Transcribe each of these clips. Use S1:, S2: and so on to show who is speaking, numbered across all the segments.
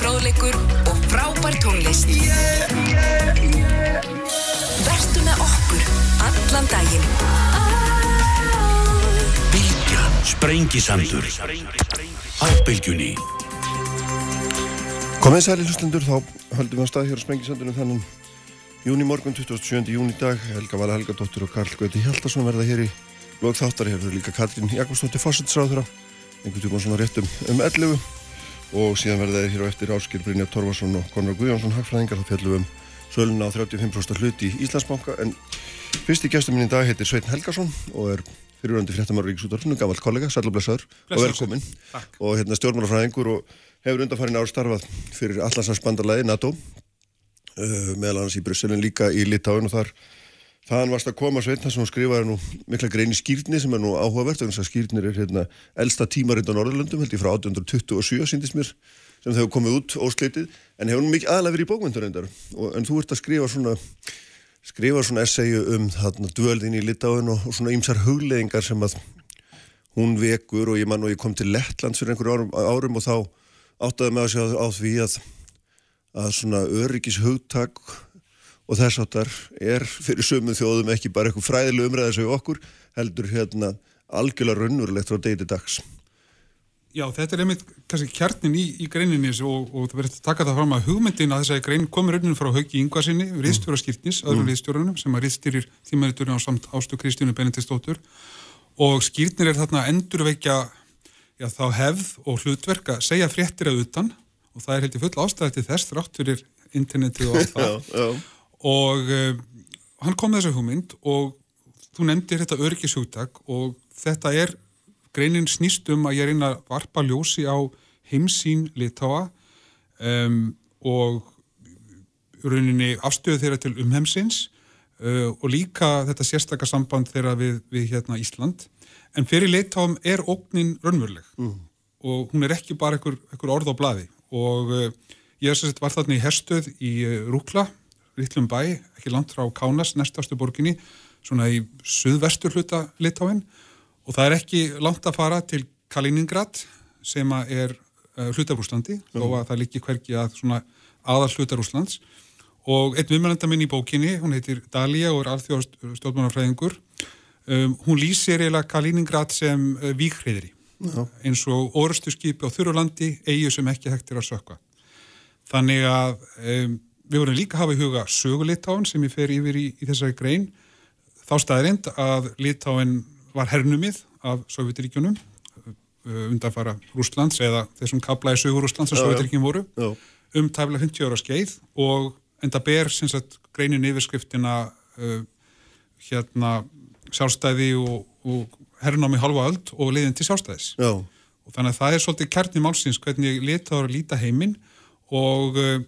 S1: fróðleikur og frábær tónlist. Yeah, yeah, yeah. Vertu með okkur allan daginn.
S2: Bilgja, sprengisandur. Á bylgjunni.
S3: Komið sæli hlustundur, þá höldum við að stað hér á Sprengisandunum þannig júni morgun, 27. júni dag Helga Vala Helgadóttir og Karl Gauti Hjaldarsson verða hér í lóð þáttar hér fyrir líka Katrín Jakobsdóttir Fossilsráður einhvern tíma svona rétt um, um 11 og síðan verða þeir hér á eftir Áskil Brynja Torvarsson og Conrad Guðjónsson hagfræðingar þá fjallum við um söluna á 35% hluti í Íslandsbanka. En fyrsti gæstum minn í dag heitir Sveitin Helgarsson og er fyrirvændi fréttamár Ríkisútorfinu, gammal kollega, sælublesaður og velkomin og hérna stjórnmálafræðingur og hefur undanfærin ár starfað fyrir allansarspandalagi NATO uh, meðal annars í Brysselin líka í Litáin og þar þaðan varst að koma sveitna sem skrifaði nú mikla grein í skýrni sem er nú áhugavert þannig að skýrnir er hérna elsta tímarind á Norðurlöndum held ég frá 1827 síndist mér sem þau komið út ósleitið. En hefur nú mikið aðlega verið í bókmyndur reyndar? En þú ert að skrifa svona skrifa svona essayu um þarna dvöldin í Litáin og, og svona ýmsar hugleðingar sem að hún vekur og ég man og ég kom til Lettlands fyrir einhverju árum, árum og þá áttaði mig að sjá á því að, að svona öryggis hugtak og þess áttar er fyrir sömum þjóðum ekki bara eitthvað fræðileg umræðis við okkur, heldur hérna algjörlega raunurlegt frá deyti dags.
S4: Já, þetta er einmitt kannski kjarnin í, í greininni og, og það verður að taka það fram að hugmyndin að þessari grein komur raunin frá Hauki Ingvarsinni, riðstjóra skýrtnis, öðrum mm. riðstjórunum sem að riðstýrir tímaðurinn á samt ástu Kristínu Benediktsdóttur og skýrtnir er þarna endurveikja já, þá hefð og hlutverk að segja fréttir að utan og það er heldur full ástæði til þess þrátt fyrir internetið og allt það. og uh, hann kom þessu hugmynd og þú nefndir þetta öryggishugtak og þetta er greinin snýst um að ég er inn að varpa ljósi á heimsín litáa um, og rauninni afstöðu þeirra til umhemsins uh, og líka þetta sérstakar samband þeirra við, við hérna Ísland. En fyrir leittáum er ógnin raunveruleg. Mm. og hún er ekki bara einhver, orð á bladi og uh, ég var þarna í Herstöð í Rúkla, Rittlum bæ ekki langt frá Kánas, næstastu borginni svona í suðvestur hluta leittáin og það er ekki langt að fara til Kaliningrad sem er uh, hlutarúslandi mm. og að það líki hverki að svona aðal hlutarúslands og einn viðmælanda minn í bókinni, hún heitir Dalia og er alþjóðstjórnmannafræðingur Um, hún lýsir eiginlega Kaliningrad sem uh, víkriðri eins og orustu skipi á þurrulandi eigi sem ekki hægtir að sökka. Þannig að um, við vorum líka að hafa í huga sögulitáin sem ég fer yfir í, í þessari grein. Þá staðrind að litáin var hernumið af Sovjetiríkjunum uh, undanfara Rúslands eða þessum kablaði sögur Rúslands sem Sovjetiríkjum voru já. um tæfla 50 ára skeið og enda ber sagt, greinin yfirskriftina uh, hérna sjálfstæði og, og herrnámi halva öll og leiðin til sjálfstæðis Já. og þannig að það er svolítið kærni málsins hvernig að líta heiminn og uh,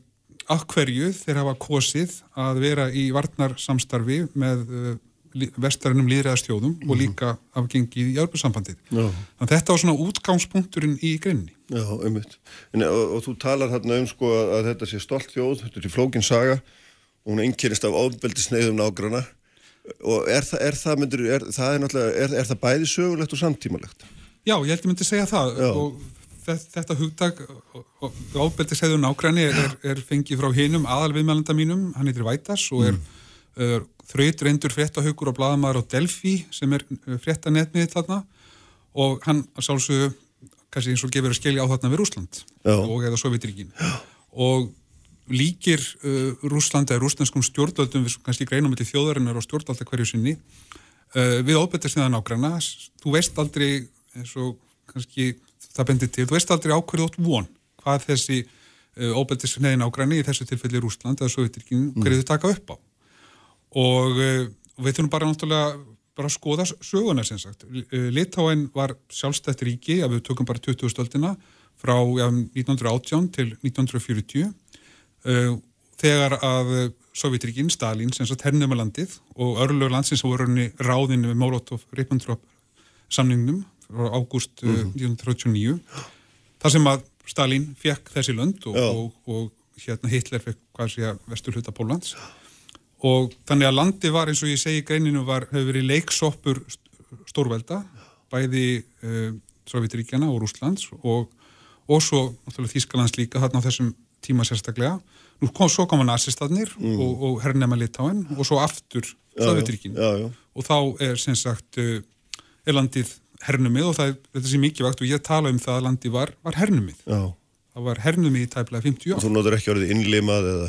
S4: akkverju þeir hafa kosið að vera í varnarsamstarfi með uh, vestarinn um líðræðastjóðum mm. og mhm. líka afgengið í Jörgursambandið. Þannig að þetta var svona útgangspunkturinn í greinni.
S3: Já, umvitt. Og, og þú talar hérna um sko að þetta sé stolt þjóð, þetta er flókin saga og hún einkynist af ábeldisneiðum nágrana og er það, er það, myndir, er, það er, er, er það bæði sögulegt og samtímalegt?
S4: Já, ég held að myndi segja það Já. og þetta hugdag ábeldi segðu nákvæmni er fengið frá hinum aðalviðmælanda mínum, hann heitir Vætas og er mm. þraut reyndur fréttahaugur og bladamæður á Delphi sem er fréttanetmið þarna og hann sálsögðu kannski eins og gefur að skilja á þarna við Rúsland Já. og eða Sovjetiríkin og líkir uh, Rúslanda eða rúslandskum stjórnvöldum við kannski greinum til þjóðarinnar og stjórnvalda hverju sinni uh, við neðan ágræna þú veist aldrei eins og kannski það bendir til, þú veist aldrei ákverðu átt von hvað þessi uh, óbetast neðan ágræni í þessu tilfelli Rúsland eða Sovjetirkin mm. þau taka upp á og uh, við þurfum bara náttúrulega bara að skoða söguna sem sagt uh, Litáen var sjálfstætt ríki að við tökum bara 20. stöldina frá ja, 1918 til 1940 Uh, þegar að Sovjetríkin, Stalin, sem sagt hernum að landið og örlögur landsins voru ráðinu með Molotov-Ribbentrop samningnum ágúst mm -hmm. 1939 þar sem að Stalin fekk þessi lönd og, og, og hérna Hitler fekk hvað sé að vestur hluta Pólans og þannig að landi var eins og ég segi greininu var, hefur verið leiksoppur stórvelda bæði uh, Sovjetríkjana og Rúslands og og svo Þískalands líka þarna á þessum tíma sérstaklega. Nú kom, svo koma nazistatnir mm. og, og hernema Litáin og svo aftur Slavitrikinn og þá er sem sagt uh, er landið hernumið og það þetta sem mikið vakt og ég tala um það að landið var, var hernumið. Já. Það var hernumið í tæplega 50
S3: ár. Og þú notur ekki orðið innlimað eða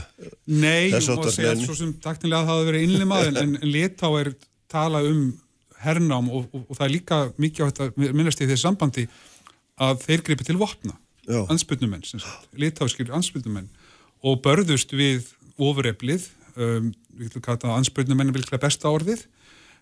S4: Nei, ég má segja að svo sem taktinlega það hafi verið innlimað en, en, Letá er tala um hernám og, og, og það er líka mikið á þetta minnast í þessi sambandi að þeir gripi til vopna, ansbyrnumenn Letáskir ansbyrnumenn og börðust við ofureflið um, ansbyrnumenn er vilklega besta orðið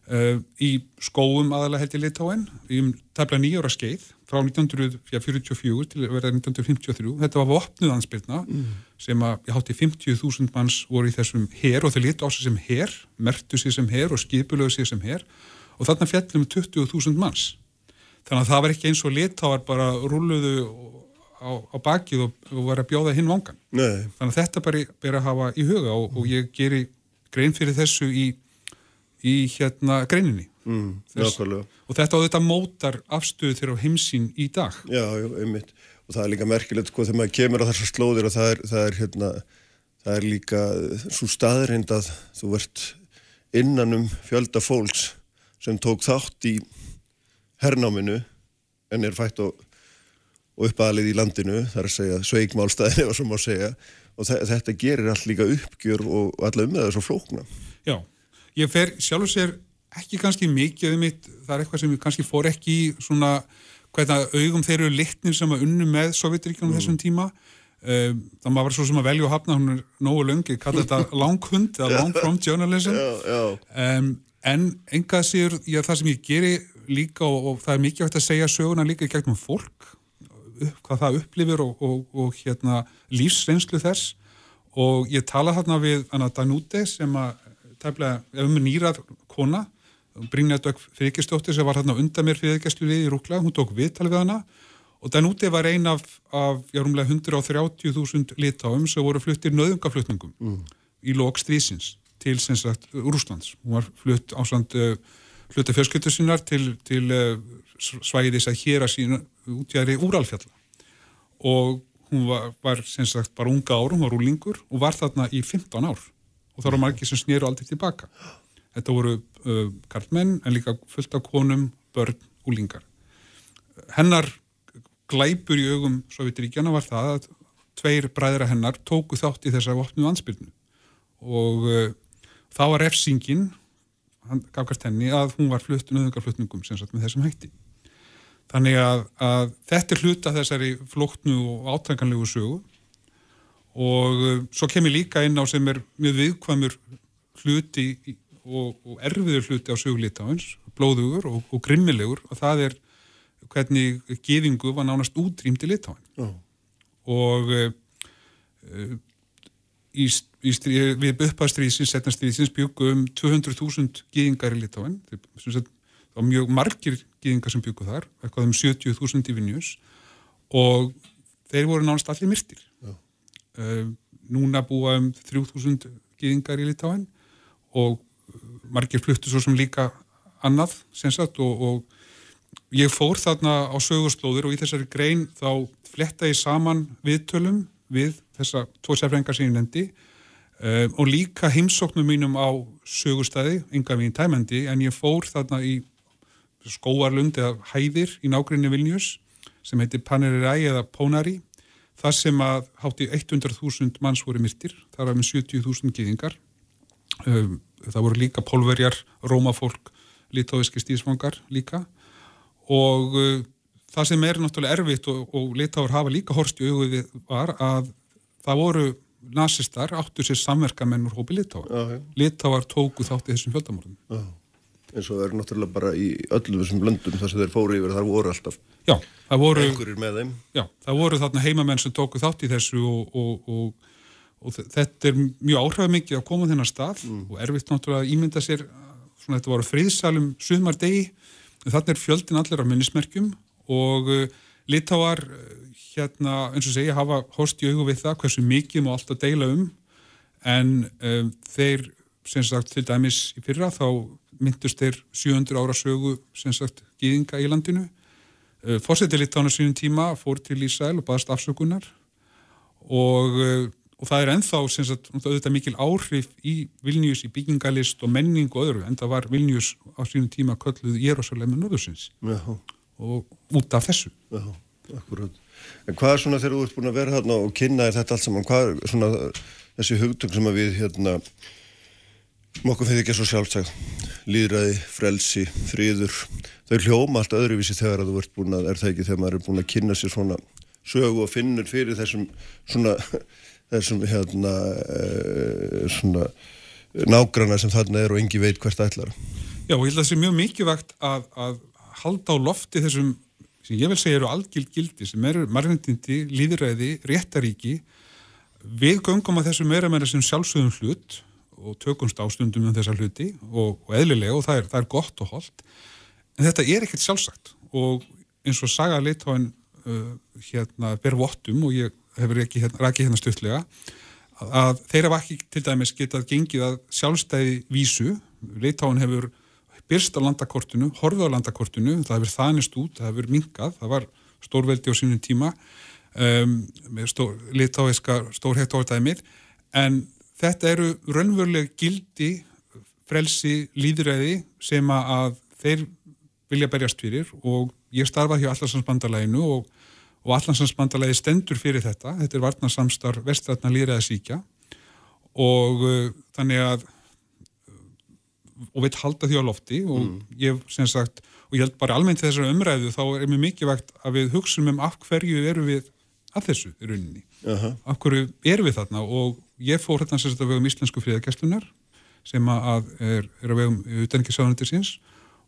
S4: í skóum aðalega held í Letáin í um tæplega nýjóra skeið frá 1944 til verða 1953 þetta var vopnuð ansbyrna mm. sem að ég hátti 50.000 manns voru í þessum her og þau liti á sig sem her mertu sig sem her og skipulöðu sig sem her og þarna fjallum 20.000 manns þannig að það var ekki eins og litáar bara rúluðu á, á bakið og, og var að bjóða hinn vangan Nei. þannig að þetta bara er að hafa í huga og, og ég geri grein fyrir þessu í, í hérna greininni.
S3: Mm, og
S4: þetta og þetta mótar afstöðu þeirra á heimsín í dag.
S3: Já, einmitt. Og það er líka merkilegt sko þegar maður kemur á þessar slóðir og það er, það er hérna það er líka svo staðrind að þú vert innan um fjölda fólks sem tók þátt í hernáminu en er fætt og, og uppalið í landinu þar að segja sveikmálstæðinu og svo má segja. Og þetta gerir allt líka uppgjör og alla um það er svo flókna.
S4: Já, ég fer sjálfur sér ekki kannski mikið um mitt, það er eitthvað sem kannski fór ekki í svona hvernig augum þeir eru litnir sem að unnu með Sovjetríkjum mm. þessum tíma um, það maður var svo sem að velja að hafna hún er nógu löngi, kalla þetta langhund eða long from journalism
S3: já, já.
S4: Um, en engað sér já, það sem ég geri líka og, og það er mikið hægt að segja söguna líka í gegnum fólk upp, hvað það upplifir og, og, og hérna, lífsreynslu þess og ég tala hérna við Anna Danúti sem að tæmlega, ef um nýrað kona Brynjadögg Frikistóttir sem var hérna undan mér fyrirgæsluðið í Rúkla, hún tók viðtal við hana og þann úti var ein af, af já, rúmlega 130.000 litáum sem voru fluttir nöðungaflutningum mm. í lókstvísins til sem sagt Rúslands. Hún var flutt ásand uh, hluta fjölskyttu sinnar til, til uh, svæðis að hér að sína útjæri úralfjalla og hún var, var sem sagt bara unga árum, var rúlingur og var þarna í 15 ár og það var margir sem snýru aldrei tilbaka. Þetta voru uh, karlmenn en líka fullt af konum, börn, úlingar. Hennar glæpur í augum Sovjetiríkjana var það að tveir bræðra hennar tóku þátt í þessa vopnu ansbyrnu og uh, þá var refsingin, hann gafkast henni, að hún var flutt nöðungarflutningum sem sagt með þessum hætti. Þannig að, að þetta er hluta þessari flóktnu og átrækanlegu sögu og uh, svo kemur líka inn á sem er mjög viðkvæmur hluti og, og erfiður hluti á sögulítáins, blóðugur og, og grimmilegur og það er hvernig gefingu var nánast útrýmdi litáin oh. og uh, í, í stríð, við uppastriðsins, setnastriðsins byggum um 200.000 gefingar í litáin það var mjög margir gefingar sem byggu þar, eitthvað um 70.000 í Vinjus og þeir voru nánast allir myrtir núna búa um 3.000 gefingar í litáin og margir fluttu svo sem líka annað sagt, og, og ég fór þarna á sögurslóður og í þessari grein þá fletta ég saman viðtölum við þessa tvo sérfrængar sem ég nefndi um, og líka heimsóknum mínum á sögurstæði, enga við í tæmandi en ég fór þarna í skóarlund eða hæðir í nákvæmni Vilnius sem heitir Paneriræ eða Pónari þar sem að hátti 100.000 manns voru myrtir, þar með 70.000 gýðingar um, það voru líka pólverjar, rómafólk, litáiski stísfangar líka og uh, það sem er náttúrulega erfitt og, og litáur hafa líka horst í auðvið var að það voru nazistar áttu sér samverkamenn úr hópi litáar. Litáar tóku þátti þessum fjöldamorðum.
S3: En svo er náttúrulega bara í öllum þessum löndum þar sem þeir fóru yfir þar voru alltaf
S4: já, voru,
S3: með þeim.
S4: Já, það voru þarna heimamenn sem tóku þátti þessu og, og, og og þetta er mjög áhrifamikið að koma þennan stað mm. og erfitt náttúrulega að ímynda sér svona þetta voru friðsalum suðmar degi þannig er fjöldin allir á minnismerkjum og uh, litáar uh, hérna eins og segja hafa horst í augu við það hversu mikið má alltaf deila um en um, þeir sem sagt til dæmis í fyrra þá myndust þeir 700 ára sögu sem sagt gýðinga í landinu. Uh, Fórseti Litána sínum tíma fór til Ísæl og baðast afsökunar. Og, uh, og það er enþá sem sagt, auðvitað mikil áhrif í Vilnius í byggingalist og menning og öðru en það var Vilnius á sínum tíma kölluð Jérúsalemi Norðursins.
S3: Já,
S4: og út af þessu.
S3: já, akkurat. En hvað er svona þegar þú ert búin að vera þarna og kynna þetta allt saman, hvað er svona þessi hugtök sem að við hérna okkur fyrir ekki svo sjálfsagt. Líðræði, frelsi, friður. Þau hljóma allt öðruvísi þegar að þú ert búin að, er það ekki þegar maður er búin að kynna sér svona sögu og finnur fyrir þessum svona, þessum hérna e, svona nágrana sem þarna er og engi veit hvert ætlar.
S4: Já, og ég held að það sé mjög mikilvægt að, að halda á lofti þessum sem ég vil segja eru algild gildi sem eru margindindi, líðræði, réttaríki. Við göngum að þessu meira meira sem sjálfsögum hlut og tökumst ástundum um þessa hluti og, og eðlilega og það er, það er gott og holdt en þetta er ekkert sjálfsagt. Og eins og saga leitáin uh, hérna ber vottum og ég hefur ekki hérna, rækið hérna stuttlega að, að þeir hafa ekki til dæmis getað gengið að sjálfstæði vísu. Leitáin hefur byrst á landakortinu, horfið á landakortinu það hefur þanist út, það hefur minkað það var stórveldi á sínum tíma um, með stór, litáiska stórhægt ádæmið en þetta eru raunveruleg gildi frelsi líðræði sem að þeir vilja berjast fyrir og ég starfaði hjá Allarsansbandalæginu og, og Allarsansbandalægi stendur fyrir þetta, þetta er varnarsamstar vestrætna líðræðasíkja og uh, þannig að og við halda því á lofti og mm. ég sem sagt, og ég held bara almennt þessar umræðu þá er mjög mikilvægt að við hugsun um af hverju eru við að þessu í rauninni, uh -huh. af hverju eru við þarna og ég fór hérna sem sagt að vegum íslensku fríðagæslunar sem að er, er að vegum utengisáðandir síns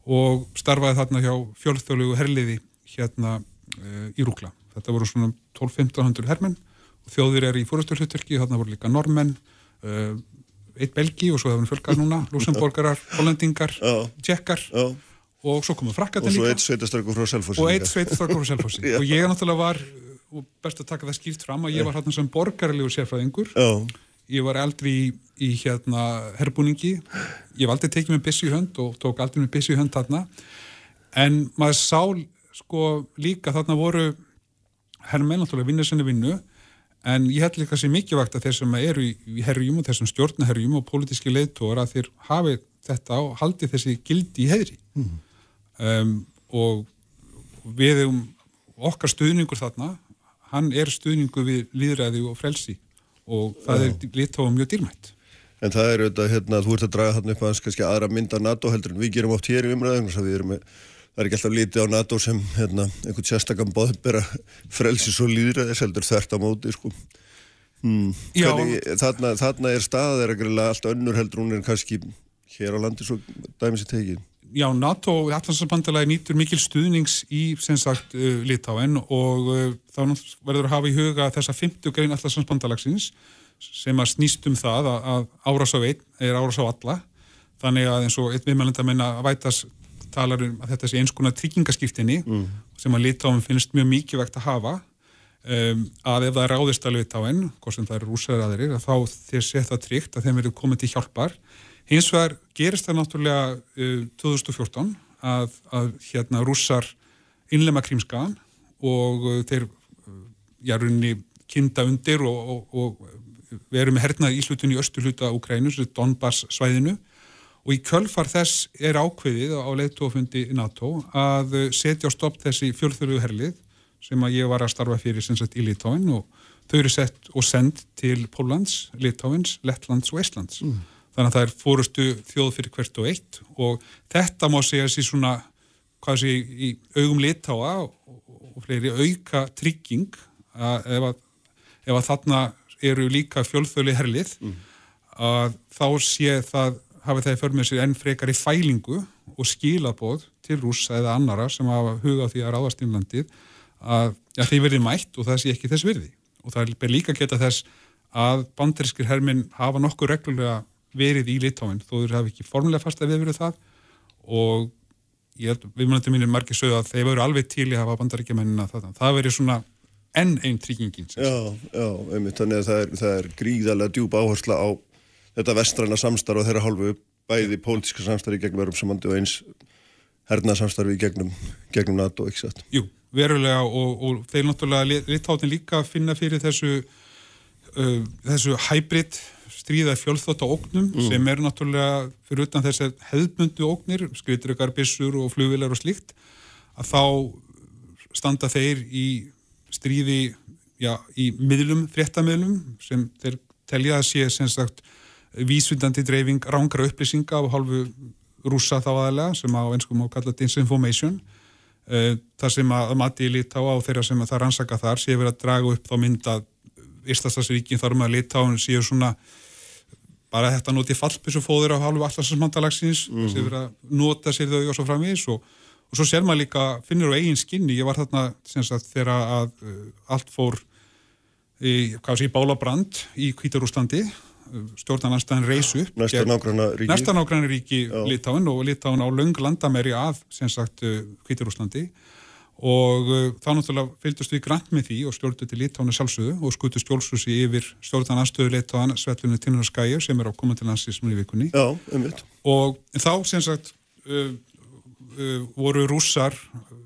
S4: og starfaði þarna hjá fjölþjóðlegu herliði hérna e, í Rúkla. Þetta voru svona 12-1500 hermenn og þjóðir er í fórasturhutverki, þarna voru líka normenn e, eitt belgi og svo hefur við fölkað núna, lúsamborgarar, hollendingar, tjekkar og svo komum frakkatin líka.
S3: Og svo eitt sveitastarkur frá Selfossi.
S4: Og eitt sveitastarkur frá Selfossi. og ég náttúrulega var, og best að taka það skýrt fram, að ég var hérna sem borgarlegur sérfræðingur. Já. Ég var aldrei í, í hérna herbúningi. Ég var aldrei tekið með bissi í hönd og tók aldrei með bissi í hönd þarna. En maður sá sko líka þarna voru herrmenn, náttúrulega vinnur senni vinnu En ég held líka sem mikilvægt að þeir sem eru í herjum og þessum stjórnaherjum og pólitíski leiðtóra þeir hafi þetta og haldi þessi gildi í heðri. Mm. Um, og við um okkar stuðningur þarna, hann er stuðningu við líðræði og frelsi og það er leiðtóa mjög dýrmætt.
S3: En það er auðvitað, hérna, þú ert að draga þarna upp aðeins kannski aðra mynda NATO heldur en við gerum oft hér í umræðum, þess að við erum með það er ekki alltaf lítið á NATO sem hérna, einhvern sérstakam bóðbera frelsis og líðræðis heldur þert á móti sko. hmm. Hvernig, þarna, þarna er ekki alltaf önnur heldur hún er kannski hér á landi svo dæmis í tegin
S4: Já, NATO og Allandsbandelagi nýtur mikil stuðnings í sem sagt uh, Litáen og uh, þá verður að hafa í huga þessa 50 grein Allandsbandelagsins sem að snýst um það að, að árás á einn er árás á alla þannig að eins og einn viðmælenda menna að vætast talar um að þetta sé eins konar tryggingaskiptinni mm. sem að litáum finnst mjög mikið vegt að hafa um, að ef það er ráðist að litáin, hvort sem það eru rúsar aðeir, að þá þeir það tryggt að þeim verður komið til hjálpar. Hins vegar gerist það náttúrulega uh, 2014 að, að hérna rúsar innlema krímskaðan og uh, þeir uh, jarunni kynnta undir og, og, og veru með hernað íslutun í östu hluta Ukrænu, Donbass svæðinu og í kjölfar þess er ákveðið á leittófundi NATO að setja á stopp þessi fjölþurðu herlið sem að ég var að starfa fyrir sem sagt í Litáin og þau eru sett og sendt til Pólans, Litáins, Lettlands og Íslands. Mm. Þannig að það er fórustu þjóð fyrir hvert og eitt og þetta má segja sér svona hvað sé í augum Litáa og, fleiri auka trygging að ef að, ef að þarna eru líka fjölþölu herlið mm. að þá sé það hafi það fyrir með sér enn frekar í fælingu og skilabóð til rúsa eða annara sem hafa hugað því að ráðast innlandið að ja, þeir verði mætt og það sé ekki þess virði og það ber líka geta þess að bandarískir herminn hafa nokkuð reglulega verið í litáinn þó þeir hafi ekki formulega fast að við verið það. Og ég held, við munandi mínir margir sögðu að þeir veru alveg til í að hafa bandaríkjamennina það, það verið svona enn einn tryggingin
S3: Já, já, einmitt, þannig að það er, það er gríðarlega djúb áhersla á þetta vestræna samstarf og þeirra hálfu bæði pólitíska samstarfi gegnum Örumsamandi og eins hernaðsamstarfi gegnum, gegnum NATO, ekki satt?
S4: Jú, verulega. Og, og þeir náttúrulega litáðin líka finna fyrir þessu uh, þessu hybrid stríða fjölþótt á ógnum mm. sem er náttúrulega fyrir utan þess að hefðbundu ógnir, skritrykar, bissur og flugvilar og slíkt að þá standa þeir í stríði já, í miðlum, fréttamiðlum sem þeir telja að sé sem sagt vísvindandi dreifing rángra upplýsinga af hálfu rúsa þá aðalega sem á einskum á kalla disinformation uh, þar sem að mati lítá á þeirra sem það rannsaka þar sé verið að draga upp þá mynda Íslastasríkin þar með að lítá séu svona bara þetta noti fallbissu fóður á halvu allarsmanndalagsins mm -hmm. sem verið að nota sér þau og svo framvís og, og svo ser maður líka, finnir á eigin skinni. Ég var þarna sagt, þegar að uh, allt fór í, sé, í Bálabrand í Kvítarúslandi stjórnarnanstæðin reysu
S3: næsta
S4: nágranna ríki Litáin og Litáin á löng landamæri að Kvítarúslandi og uh, þá náttúrulega fylgdust við grann með því og stjórndu til Litána sjálfsögðu og skutu stjólsusi yfir stjórnan aðstöðu Litána Svetlunni Tinnarskæja sem er á komandi landsísmur í vikunni.
S3: Já, um
S4: og þá sem sagt uh, uh, voru rússar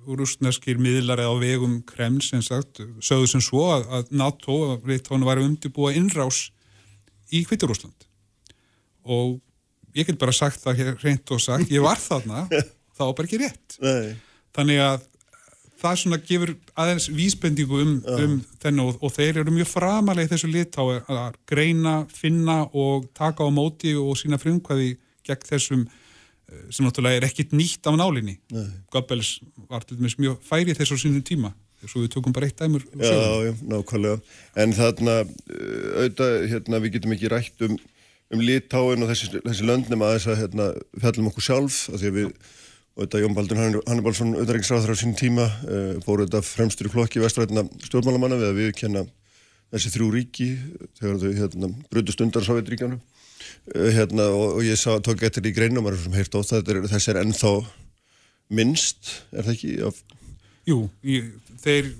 S4: rúsneskir miðlar eða á vegum Kreml sem sagt sögðu sem svo að, að NATO og Litána var undirbúa innrás í Hvitturúsland og ég get bara sagt það reynd og sagt, ég var þarna þá bara ekki rétt.
S3: Nei.
S4: þannig að það svona gefur aðeins vísbendingu um, um þennu og, og þeir eru mjög framalega í þessu litá að greina, finna og taka á móti og sína frumkvæði gegn þessum eh, sem náttúrulega er ekkit nýtt af nálinni. Goebbels var til dæmis mjög færið þessu sínum tíma svo við tökum bara eitt dæmur
S3: Já, já, nákvæmlega. En þarna, eh, auðvitað, hérna, við getum ekki rætt um, um litáin og þessi, þessi löndnum að þess að hérna, fjallum okkur sjálf, að því að við og þetta Jón Baldur Hannibalsson auðvitaðringsráður á sín tíma uh, fóru þetta fremstur í klokki vestræðina stjórnmálamanna við að viðkenna þessi þrjú ríki þegar þau hérna, brutust undan Sovjetríkjanu uh, hérna, og, og ég sá, tók eftir í greinum og maður sem heirt á er, þessi er ennþá minnst, er það ekki? Af...
S4: Jú, ég, þeir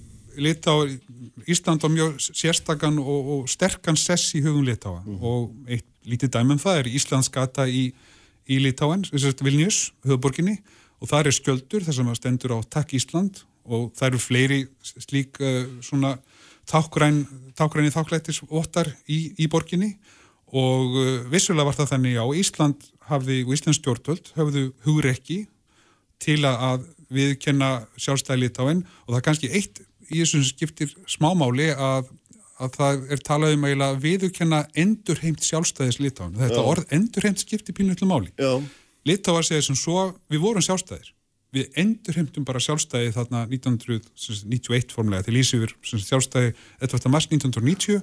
S4: lita á Ísland á mjög sérstakann og, og sterkan sess í hugum litáa mm. og eitt lítið dæmum það er Íslandsgata í, í Litáen, Vilnius, höfuborginni og það er skjöldur þar sem að stendur á Takk Ísland og það eru fleiri slík uh, svona tákgræn, tákgræni þáklættis óttar í, í borginni og uh, vissulega var það þannig á Ísland hafði, og Íslands stjórnvöld hafðu hugrekki til að viðkenna sjálfstæði litáinn og það er kannski eitt í þessum skiptir smámáli að, að það er talað um að viðkenna endurheimt sjálfstæðis litáinn. Þetta Já. orð endurheimt skiptir pínuðlu máli.
S3: Já.
S4: Litáa segir sem svo, við vorum sjálfstæðir við endurheimtum bara sjálfstæði þarna 1991 formulega til Ísifur sjálfstæði 11. mars 1990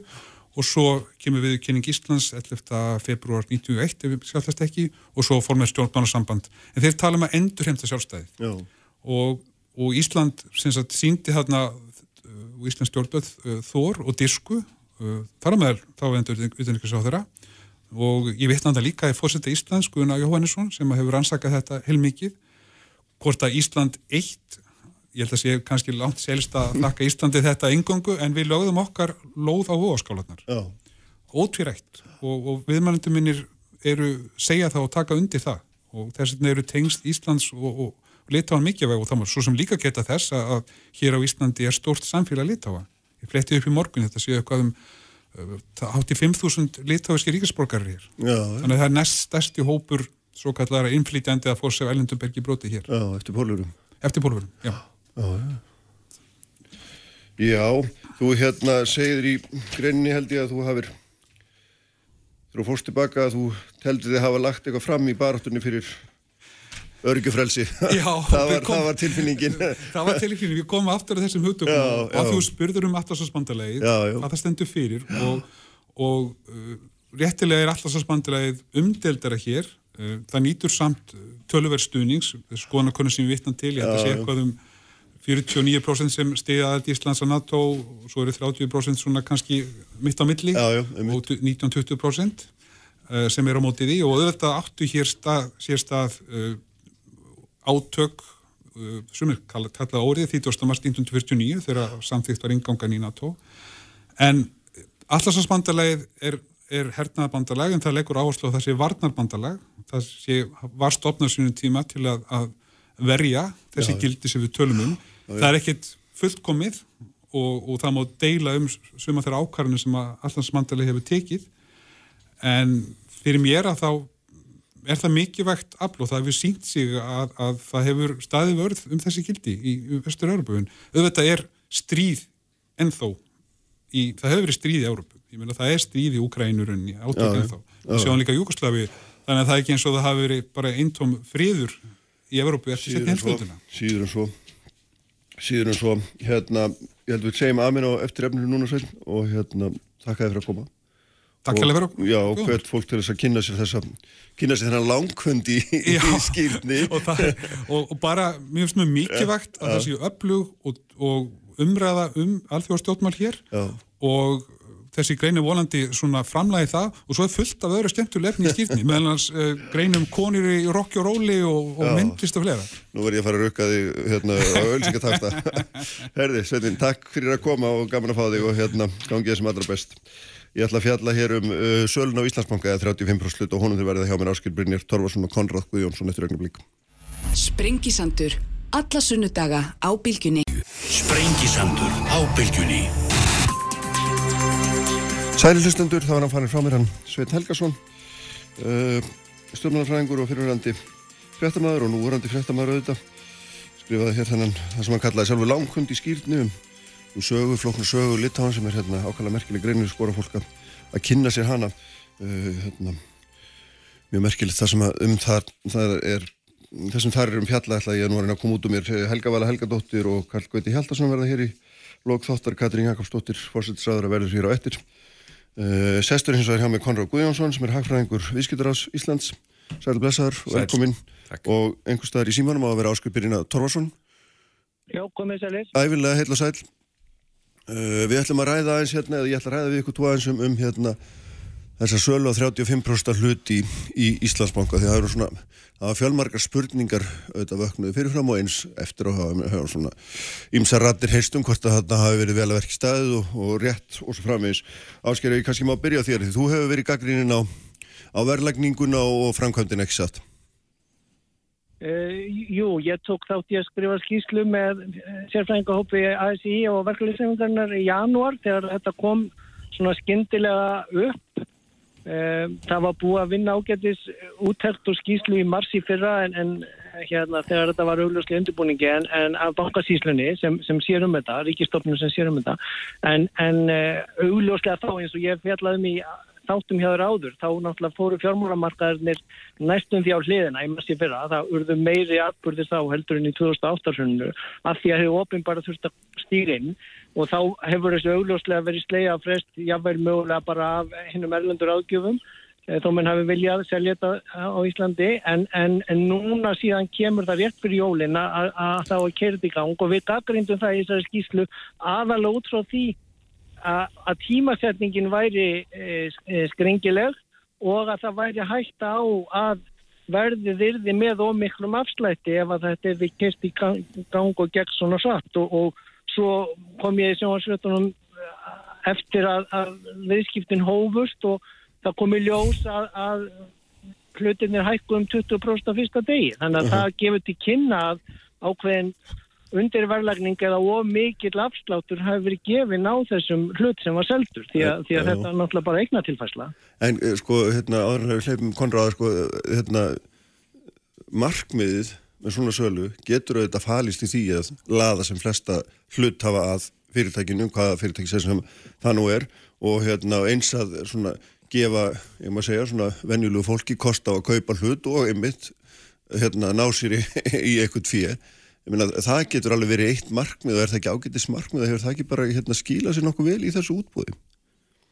S4: og svo kemur við kynning Íslands 11. februar 1991 ef við sjálfstæðist ekki og svo formið stjórnbánarsamband en þeir tala um að endurheimta sjálfstæði og, og Ísland sagt, síndi þarna uh, Íslands stjórnböð uh, Þór og Disku uh, þar á meðal þá endur utanrikkis á þeirra og ég veit náttúrulega líka í fórsetta Íslands Guðuna Jóhannesson sem hefur rannsakað þetta heilmikið. Hvort að Ísland eitt ég held að sé kannski langt selst að laka Íslandi þetta engungu en við lögðum okkar lóð á hóaskálanar ótvirætt og, og viðmælundum minnir eru segja það og taka undir það. Og þess vegna eru tengst Íslands og, og, og litáan mikilvæg og það var svo sem líka geta þess að hér á Íslandi er stort samfélag litáa ég fletti upp í morgun þetta séu eitthvað um hátti 5.000 litáiski ríkisborgarir hér.
S3: Já,
S4: þannig að það er næst stærsti hópur svo kallara innflýtjandi að fór sig á Ellendumbergi broti hér.
S3: Já, eftir pólverum.
S4: Eftir pólverum, já.
S3: Já, já. Já, þú hérna segir í greinni held ég að þú hafir þú fórst tilbaka að þú heldur þið hafa lagt eitthvað fram í baráttunni fyrir örgjufrelsi það, það var tilfinningin.
S4: Það var tilfinningin, við komum aftur af þessum hugtökum og þú spurður um allarsvarsbandalegið hvað það stendur fyrir já. og, og uh, réttilega er allarsvarsbandalegið umdeldara hér. Uh, það nýtur samt tölverstuðnings skoðanakonum sem við vittum til, ég ætla að segja eitthvað um 49% sem stiði aðeins Íslands að NATO og svo eru 30% svona kannski mitt á milli
S3: já, já,
S4: og 19-20% uh, sem er á mótið í og auðvitað áttu hér stað, sér stað uh, átök uh, sem er kallað órið 30. mars 1949 þegar samþýtt var ingangan í NATO en allarsvarsbandalegið er, er hernaðabandaleg en það leggur áherslu á þessi varnarbandaleg það sé, var stopnað sínum tíma til að, að verja þessi Já. gildi sem við tölum um það er ekkit fullkomið og, og það má deila um suma þeirra ákvarðinu sem að allansmandali hefur tekið en fyrir mér að þá er það mikilvægt afl og það hefur sínt sig að, að það hefur staði vörð um þessi kildi í Östur-Európun. Auðvitað er stríð ennþó, í, það hefur verið stríð í Európu, ég meina það er stríð í Ukrænurunni, átök ennþá. Við sjáum líka Júkoslavi, þannig að það er ekki eins og það hafi verið bara eintóm friður í Európu eftir setni helskvölduna.
S3: Síður en svo, síður en svo, hérna, ég held við segjum aðminn á eftir efninu núna sveil og hérna, þakka þið fyrir að koma.
S4: Takk fyrir að
S3: vera Já, hvert fólk til þess að kynna sér þess að kynna sér þennan langkvöndi í, í skýrni
S4: og, og, og bara, mér finnst mjög mikilvægt að það séu öflug og, og umræða um alþjóðarstjórnmál hér. Já. og þessi greinu volandi svona framlægi það. Og svo er fullt af öðru skemmtulefni í skýrni meðan hans uh, greinum konir í rokki og róli og, og myndlist og flera
S3: Nú verð ég að fara að rukka þig hérna á ölsingatakta Herði, Sveitin, takk fyrir að koma og gaman að fá þig og hérna gangið sem allra best Ég ætla að fjalla hér um uh, sölun á Íslandsbanka eða 35% slut og honum þurr verða hjá mér Áskil Brynjar Torvarsson og Konráð Guðjónsson eftir ögnum lík.
S1: Sprengisandur. Alla sunnudaga á bylgjunni.
S2: Sprengisandur á bylgjunni.
S3: Sæli hlustendur, það var hann farin frá mér hann Sveit Helgason, uh, stjórnmannafræðingur og fyrirhverjandi fréttamaður og núverandi fréttamaður auðvitað. Skrifaði hér þannan það sem hann kallaði sjálfur langkund í skýrni um um sögu, flóknu sögu Litáin sem er hérna ákvæmlega merkileg greinir skora fólk að kynna sér hana. Uh, hérna, mjög merkilegt það sem um það, það er þessum þar er um fjalla ætla ég að nú er hérna að koma út um mér Helga Vala Helgadóttir og Karl Gauti Hjaldarsson verða hér í lók þáttar. Katrín Jakobsdóttir fórsettisraður að verður hér á ettir uh, Sestur hins vegar hjá mig Konráð Guðjónsson sem er hagfræðingur Vískjöldarás Íslands. Sæl blessaður og velkomin og einhver staðar í símanum á að vera áskupirina Torvarsson
S5: Já, komið sælir.
S3: Ævinlega heil og sæl Uh, við ætlum að ræða aðeins hérna, eða ég ætla að ræða við ykkur tvo aðeins um, um hérna þessa sölu á 35% hluti í, í Íslandsbanka því það eru svona, það var fjölmargar spurningar auðvitað vöknuði fyrirfram og eins eftir að hafa svona ímsa rattir heistum hvort að þetta hafi verið vel að verki staðið og, og rétt og svo framvegis. Ásker, ég kannski má byrja þér því þú hefur verið gaggrínin á, á verðlagninguna og framkvæmdinn ekki satt
S5: jú, ég tók þátt í að skrifa skýslu með eh, sérfræðingahópi ASI og verkefliðsefningarnar í janúar þegar þetta kom svona skindilega upp. Uh, það var búið að vinna ágættis úttækt og skýslu í mars í fyrra en, en hérna þegar þetta var augljóslega undirbúningi en, en af bankasíslunni sem, sem sér um þetta, ríkistofnum sem sér um þetta en, en augljóslega þá eins og ég fjallaði mig í þáttum hjá þér áður, þá náttúrulega fóru fjármálamarkaðarnir næstum því á hliðina í massi fyrra, það urðu meiri atbyrðir þá heldur en í 2008 af því að hefur ofin bara þurft að stýra inn og þá hefur þessu augljóslega verið sleiða frest, jável mögulega bara af hinnum erlendur ágjöfum eh, þó mann hafi viljað selja þetta á Íslandi. En, en, en núna síðan kemur það rétt fyrir jólin að, þá er kerði gang og við daggrindum það í þessari skýslu aðalega út frá því að tímasetningin væri e, e, skringileg og að það væri hægt á að verðið yrði með ómiklum afslætti ef að þetta er kert í gang og gegn svona satt og, og svo kom ég í sjónvarsveitunum eftir að, að viðskiptin hófust og það kom í ljós að, að hlutin er hækku um 20% á fyrsta degi þannig að uh -huh. það gefur til kynna að ákveðin undirverlagning eða of mikill afsláttur hafi verið gefin á þessum hlut sem var seldur því að, því að þetta er náttúrulega bara eigna tilfæsla.
S3: En eh, sko, hérna, áður við hleypum konráða, sko, hérna, markmiðið með svona sölu getur auðvitað falist í því að laða sem flesta hlut hafa að fyrirtækinu, hvaða fyrirtæki sem það nú er og hérna, eins að svona gefa, ég maður segja, svona venjulegu fólki kost á að kaupa hlut og einmitt hérna, ná sér í, í eitthvað fyrir Meina, það getur alveg verið eitt markmið og er það ekki ágættis markmið hefur það ekki bara hérna, skíla sér nokkuð vel í þessu útbúði?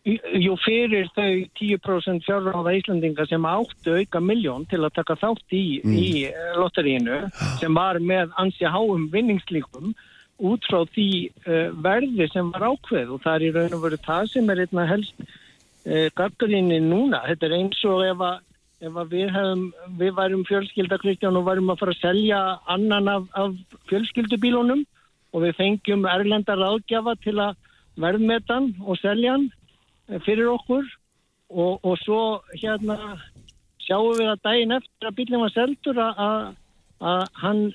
S5: Jú fyrir þau 10% fjárráða Íslandinga sem áttu auka miljón til að taka þátt í, mm. í eh, lotterínu sem var með ansja háum vinningslíkum út frá því uh, verði sem var ákveð og það er í raun og veru það sem er einna helst uh, eh, gargarinni núna. Þetta er eins og ef að ef við, hefum, við værum fjölskylda Kristján og værum að fara að selja annan af, af fjölskyldubílunum og við fengjum erlenda ráðgjafa til að verðmetan og selja hann eh, fyrir okkur og, og svo hérna sjáum við að daginn eftir að bílinn var seldur að, hann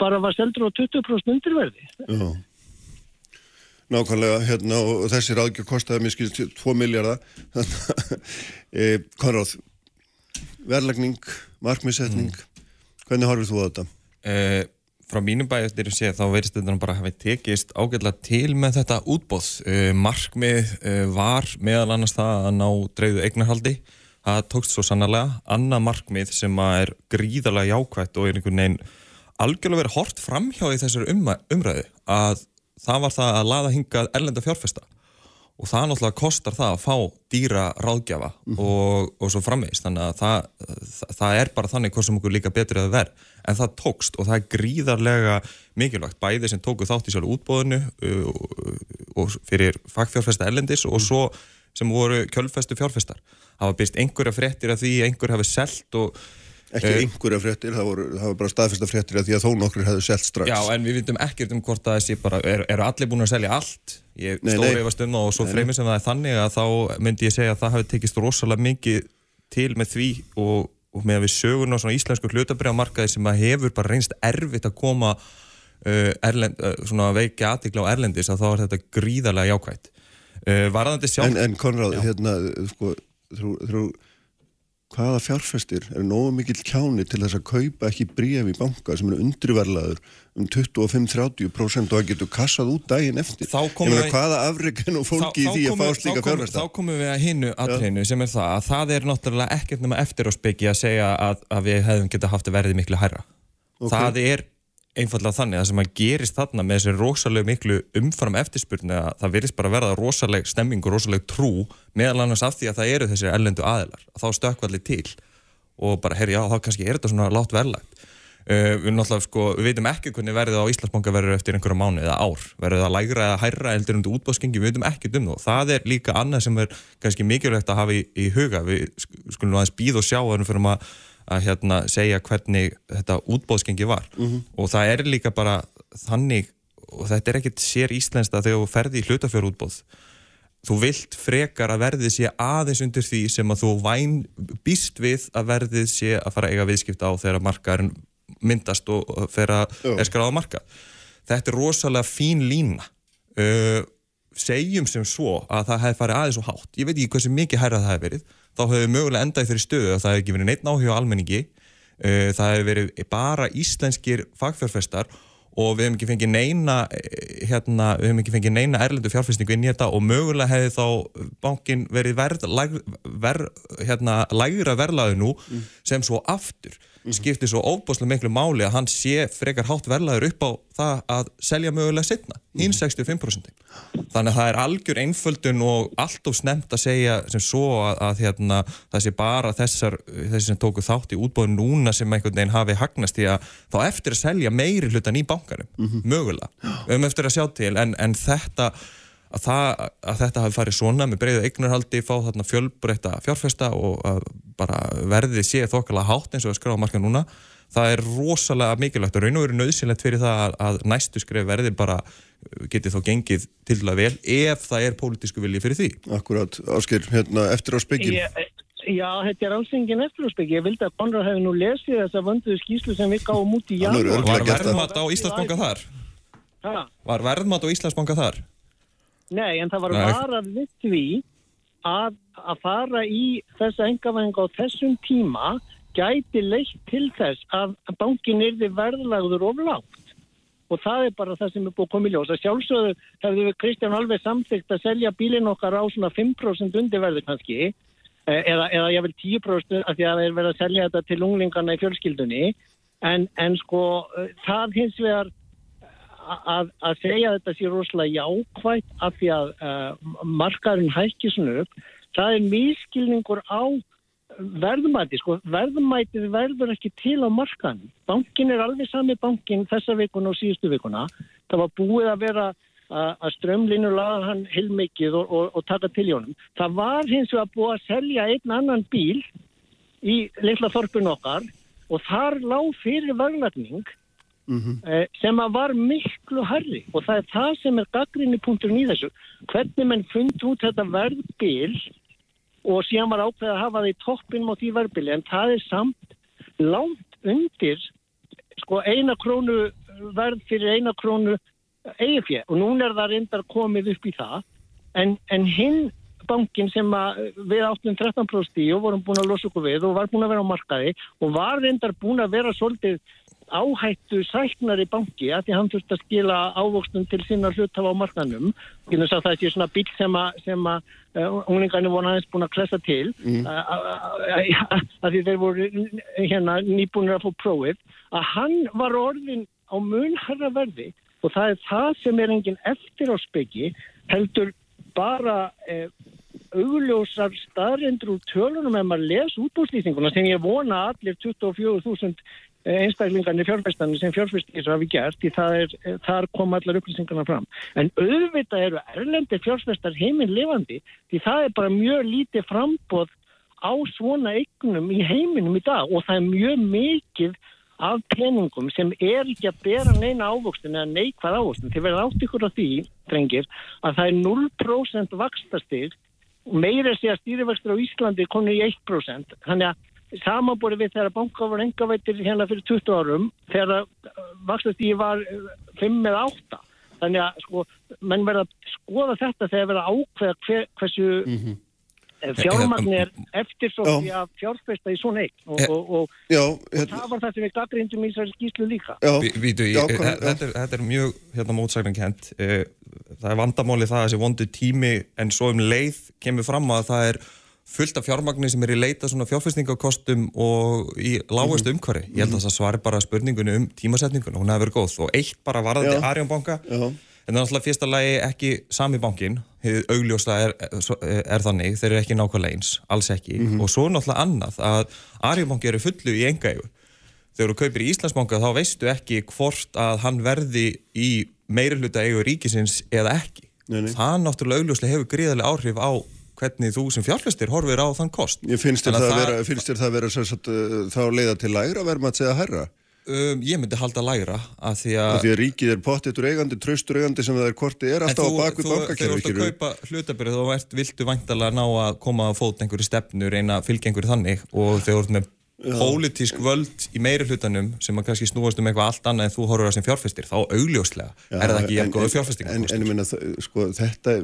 S5: bara var seldur á 20% undirverði.
S3: Já. Nákvæmlega, hérna, og þessi ráðgjöf kostiði mér skilst 2 miljardar. e, Konráð, verðlagning, markmiðsetning, mm. hvernig horfið þú á þetta?
S6: Uh, frá mínum bæjastir séð þá verðist þetta bara hafi tekist ágætlega til með þetta útbóð. Uh, markmið uh, var meðal annars það að ná dreyðu eignarhaldi. Það tókst svo sannarlega. Anna markmið sem er gríðarlega jákvægt og er einhvern veginn algjörlega verið hort framhjá í þessari umræðu að það var það að laða hingað erlenda fjárfesta og það náttúrulega kostar það að fá dýra ráðgjafa mm -hmm. og, og svo framvegist þannig að það, það, það er bara þannig hvað sem okkur líka betrið að verð en það tókst og það er gríðarlega mikilvægt. Bæði sem tóku þátt í sjálf útbóðinu og, og fyrir fagfjárfesta erlendis og svo sem voru kjölfestu fjárfestar. Var byrst einhverja fréttir af því einhver hafi selgt og
S3: Ekki uh, einhverja fréttir, það voru, það voru bara staðfesta fréttir að því að þó nokkur hefðu selgt strax.
S6: Já, en við vitum ekkert um hvort að þessi bara, eru er allir búin að selja allt? Ég stóri yfir stund og svo fremið sem það er þannig að þá myndi ég segja að það hafi tekist rosalega mikið til með því og, og með að við sögum á svona íslensku hlutabriðamarkaði sem að hefur bara reynst erfitt að koma uh, erlend, uh, svona veiki aðtikla á erlendis að þá er þetta gríðarlega jákvægt.
S3: Uh, en, en Konráð, hérna, sko, þrú, þrú hvaða fjárfestir er nógu mikill kjáni til þess að kaupa ekki bríf í banka sem er undriverlaður um 25-30% og að getur kassað út daginn eftir. Meina hvaða afreikinu fólki þá, í því að fá slíka fjárfesta?
S6: Þá komum við að hinnu aðreinu sem er það að það er náttúrulega ekkert nema eftir á speki að segja að, að við hefum getið haft að verði miklu hærra. Okay. Það er einfallega þannig að sem að gerist þarna með þessi rosalega miklu umfram eftirspurni að það verðist bara verða rosalega stemming og rosalega trú meðal annars af því að það eru þessi ellendu aðilar að þá stökkvalli til. Og bara, herri, já, þá kannski er þetta svona látt verðlagt uh, við náttúrulega, sko, við veitum ekki hvernig verðið á Íslandsbanka verður eftir einhverja mánu eða ár, verður það lægra eða hærra eldur undir útbóðskengi, við veitum ekki um það. Það er líka annað sem er kannski mikilvægt að hafa í, í að hérna, segja hvernig þetta útbóðskengi var. Mm -hmm. og það er líka bara þannig og þetta er ekkert sér íslenskt að þegar þú ferði í hlutafjörútbóð þú vilt frekar að verðið sé aðeins undir því sem að þú væn býst við að verðið sé að fara að eiga viðskipta á þegar markaðurinn myndast og fer að eskra á marka þetta er rosalega fín lína. Uh, segjum sem svo að það hefði farið aðeins og hátt. Ég veit ekki hversu mikið hærrað það hefði verið þá hefur við mögulega endað í þeirri stöðu að það hefur ekki verið neitt náhjóð á almenningi uh, það hefur verið bara íslenskir fagfjárfestar og við hefum ekki fengið neina eh, hérna, við hefum ekki fengið neina erlendu fjárfæstingu inn í þetta og mögulega hefði þá bankin verið verð, læg, ver, hérna, lægra verlaðu nú mm. sem svo aftur. Skiptir svo óbúslega miklu máli að hann sé frekar hátt verlaður upp á það að selja mögulega setna, hinn 65% þannig að það er algjör einföldun og allt of snemt að segja sem svo að, að hérna, það sé bara þessar, þessi sem tóku þátt í útbóðin núna sem einhvern veginn hafi hagnast í að þá eftir að selja meiri hlutan í bankanum, mm -hmm. mögulega höfum eftir að sjá til en, en þetta að, það, að þetta hafi farið svona með breyðu eignarhaldi, fá þarna fjölbreytta fjárfesta og bara verðið sé þokkala hátt eins og að skráða marka núna það er rosalega mikilvægt og raun og veru nöðsynlegt fyrir það að, að næstu skref verði bara getið þá gengið til að vel ef það er pólitísku vilji fyrir því.
S3: Akkurát, Ásker, hérna eftir á spekkin.
S5: Já, þetta er alls enginn eftir á spekkin. Ég vildi að Konrad hefði nú lesið þessa vönduðu skýslu sem við gáum út í janúar.
S6: Var verðmat á Íslandsbanka þar? Hæ? Var verðmat á Íslandsbanka þar?
S5: Nei, en það var varað við því að, að fara í þessa engavæðinga á þessum tíma gæti leitt til þess að bankin erði verðlagður of lágt. Og það er bara það sem er búið í ljós. Að sjálfsögðu hefðu við Kristján alveg samþygt að selja bílinn okkar á svona 5% undirverði kannski eh, eða, eða ég vil 10% af því að það er verið að selja þetta til unglingarna í fjölskyldunni. En, en sko eh, það hins vegar að, að segja þetta sé rosalega jákvægt af því að uh, markaðurinn hækki svona upp, það er mískilningur á verðmæti, sko, verðmætið verður ekki til á markaðin. Bankin er alveg sami bankin þessa vikuna og síðustu vikuna. Það var búið að vera að strömlinu laða hann heilmikið og, og, og taka til jónum. Það var hins vegar búið að selja einn annan bíl í litla þorpun okkar og þar lág fyrir verðlætning mm -hmm. sem að var miklu harri og það er það sem er gaggrinni punkturinn í þessu. Hvernig mann fund út þetta verðbil og síðan var ákveð að hafa það í toppin mot því verðbili. En það er samt langt undir sko eina krónu verð fyrir eina krónu eigið fjö og núna er það reyndar komið upp í það. En, en hinn bankin sem við áttum 13% í og vorum búin að losa okkur við og var búin að vera á markaði og var reyndar búin að vera svolítið áhættu sæknari banki að því hann þurfti að skila ávókstum til sinna hlutafa á markanum það er svona bíl sem að, að uh, unglingarnir voru aðeins búin að klessa til. Mm. að því þeir voru hérna nýbúinir að fá prófið. Að hann var orðin á munherra verði og það er það sem er enginn eftir á speki heldur bara eh, augljósar staðrindur úr tölunum ef maður les útbúrslýsinguna sem ég vona allir 24.000 einstaklingarnir fjárfæstanir sem fjárfæstir hafi gert því er, þar kom allar upplýsingarna fram. En auðvitað eru erlendir fjárfæstar heiminn lifandi því það er bara mjög lítið frambóð á svona eignum í heiminum í dag og það er mjög mikið af peningum sem er ekki að bera neina ávokstun eða neikvað ávokstun. Þið verður átt ykkur á því, drengir, að það er 0% vakstastig meira sé að stýrivextur á Íslandi konu í 1%. Þannig að samanbúrið við þegar banka var engavættir hérna fyrir 20 árum þegar vakstastíði var 5 eh, eða 8 þannig að sko, menn verða að skoða þetta þegar verða ákveða hver, hversu mm -hmm. fjármagnir er eftir svo því að fjárfesta í svona eitt og, og, og,
S3: já,
S5: og hérna- það var það sem við gaggrindum í þessari skýslu líka.
S6: Vítu, þetta, þetta er mjög hérna mótsækning hent eh, það er vandamáli það að þessi vondu tími en svo um leið kemur fram að það er fullt af fjármagnir sem er í leita svona fjárfæstingakostum og í lágast mhm. umhverfi. Ég held að það svari bara spurningunni um tímasetningunni, hún hefur verið góð. Og eitt bara varðandi Arjónbanka en það er náttúrulega fyrsta lagi ekki sami bankin, augljósla er, er, þannig, þeir eru ekki nákvæmlega eins. Alls ekki, mm -hmm. og svo náttúrulega annað að Arjónbanki eru fullu í engægu þegar þú kaupir í Íslandsbanka þá veistu ekki hvort að hann verði í meiri hluta eigu ríkisins eða ekki. Nei, nei. Það náttúrulega augljóslega hefur gríðarlega áhrif á hvernig þú sem fjárfæstir horfir á þann kost.
S3: Ég finnst þér það, það vera, finnst það vera sagt, uh, þá leiða til lægra verma að segja herra?
S6: Um, ég myndi halda lægra að því að...
S3: Því að ríkið er pottitur eigandi, traustur eigandi sem það er korti er alltaf þú, á baku bankakerfi.
S6: Þú ert að kaupa hlutabyrju þá ert, viltu vantala ná að koma að fóta einhverju stefnu, reyna einhverju þannig og þegar þú ert með pólitísk völd í meiri hlutanum sem að kannski snúast um eitthvað allt annað en þú horfur á sem fjárfestir, þá augljóslega Já, er það ekki jæfn góða fjárfesting
S3: En, en ég minna, sko, þetta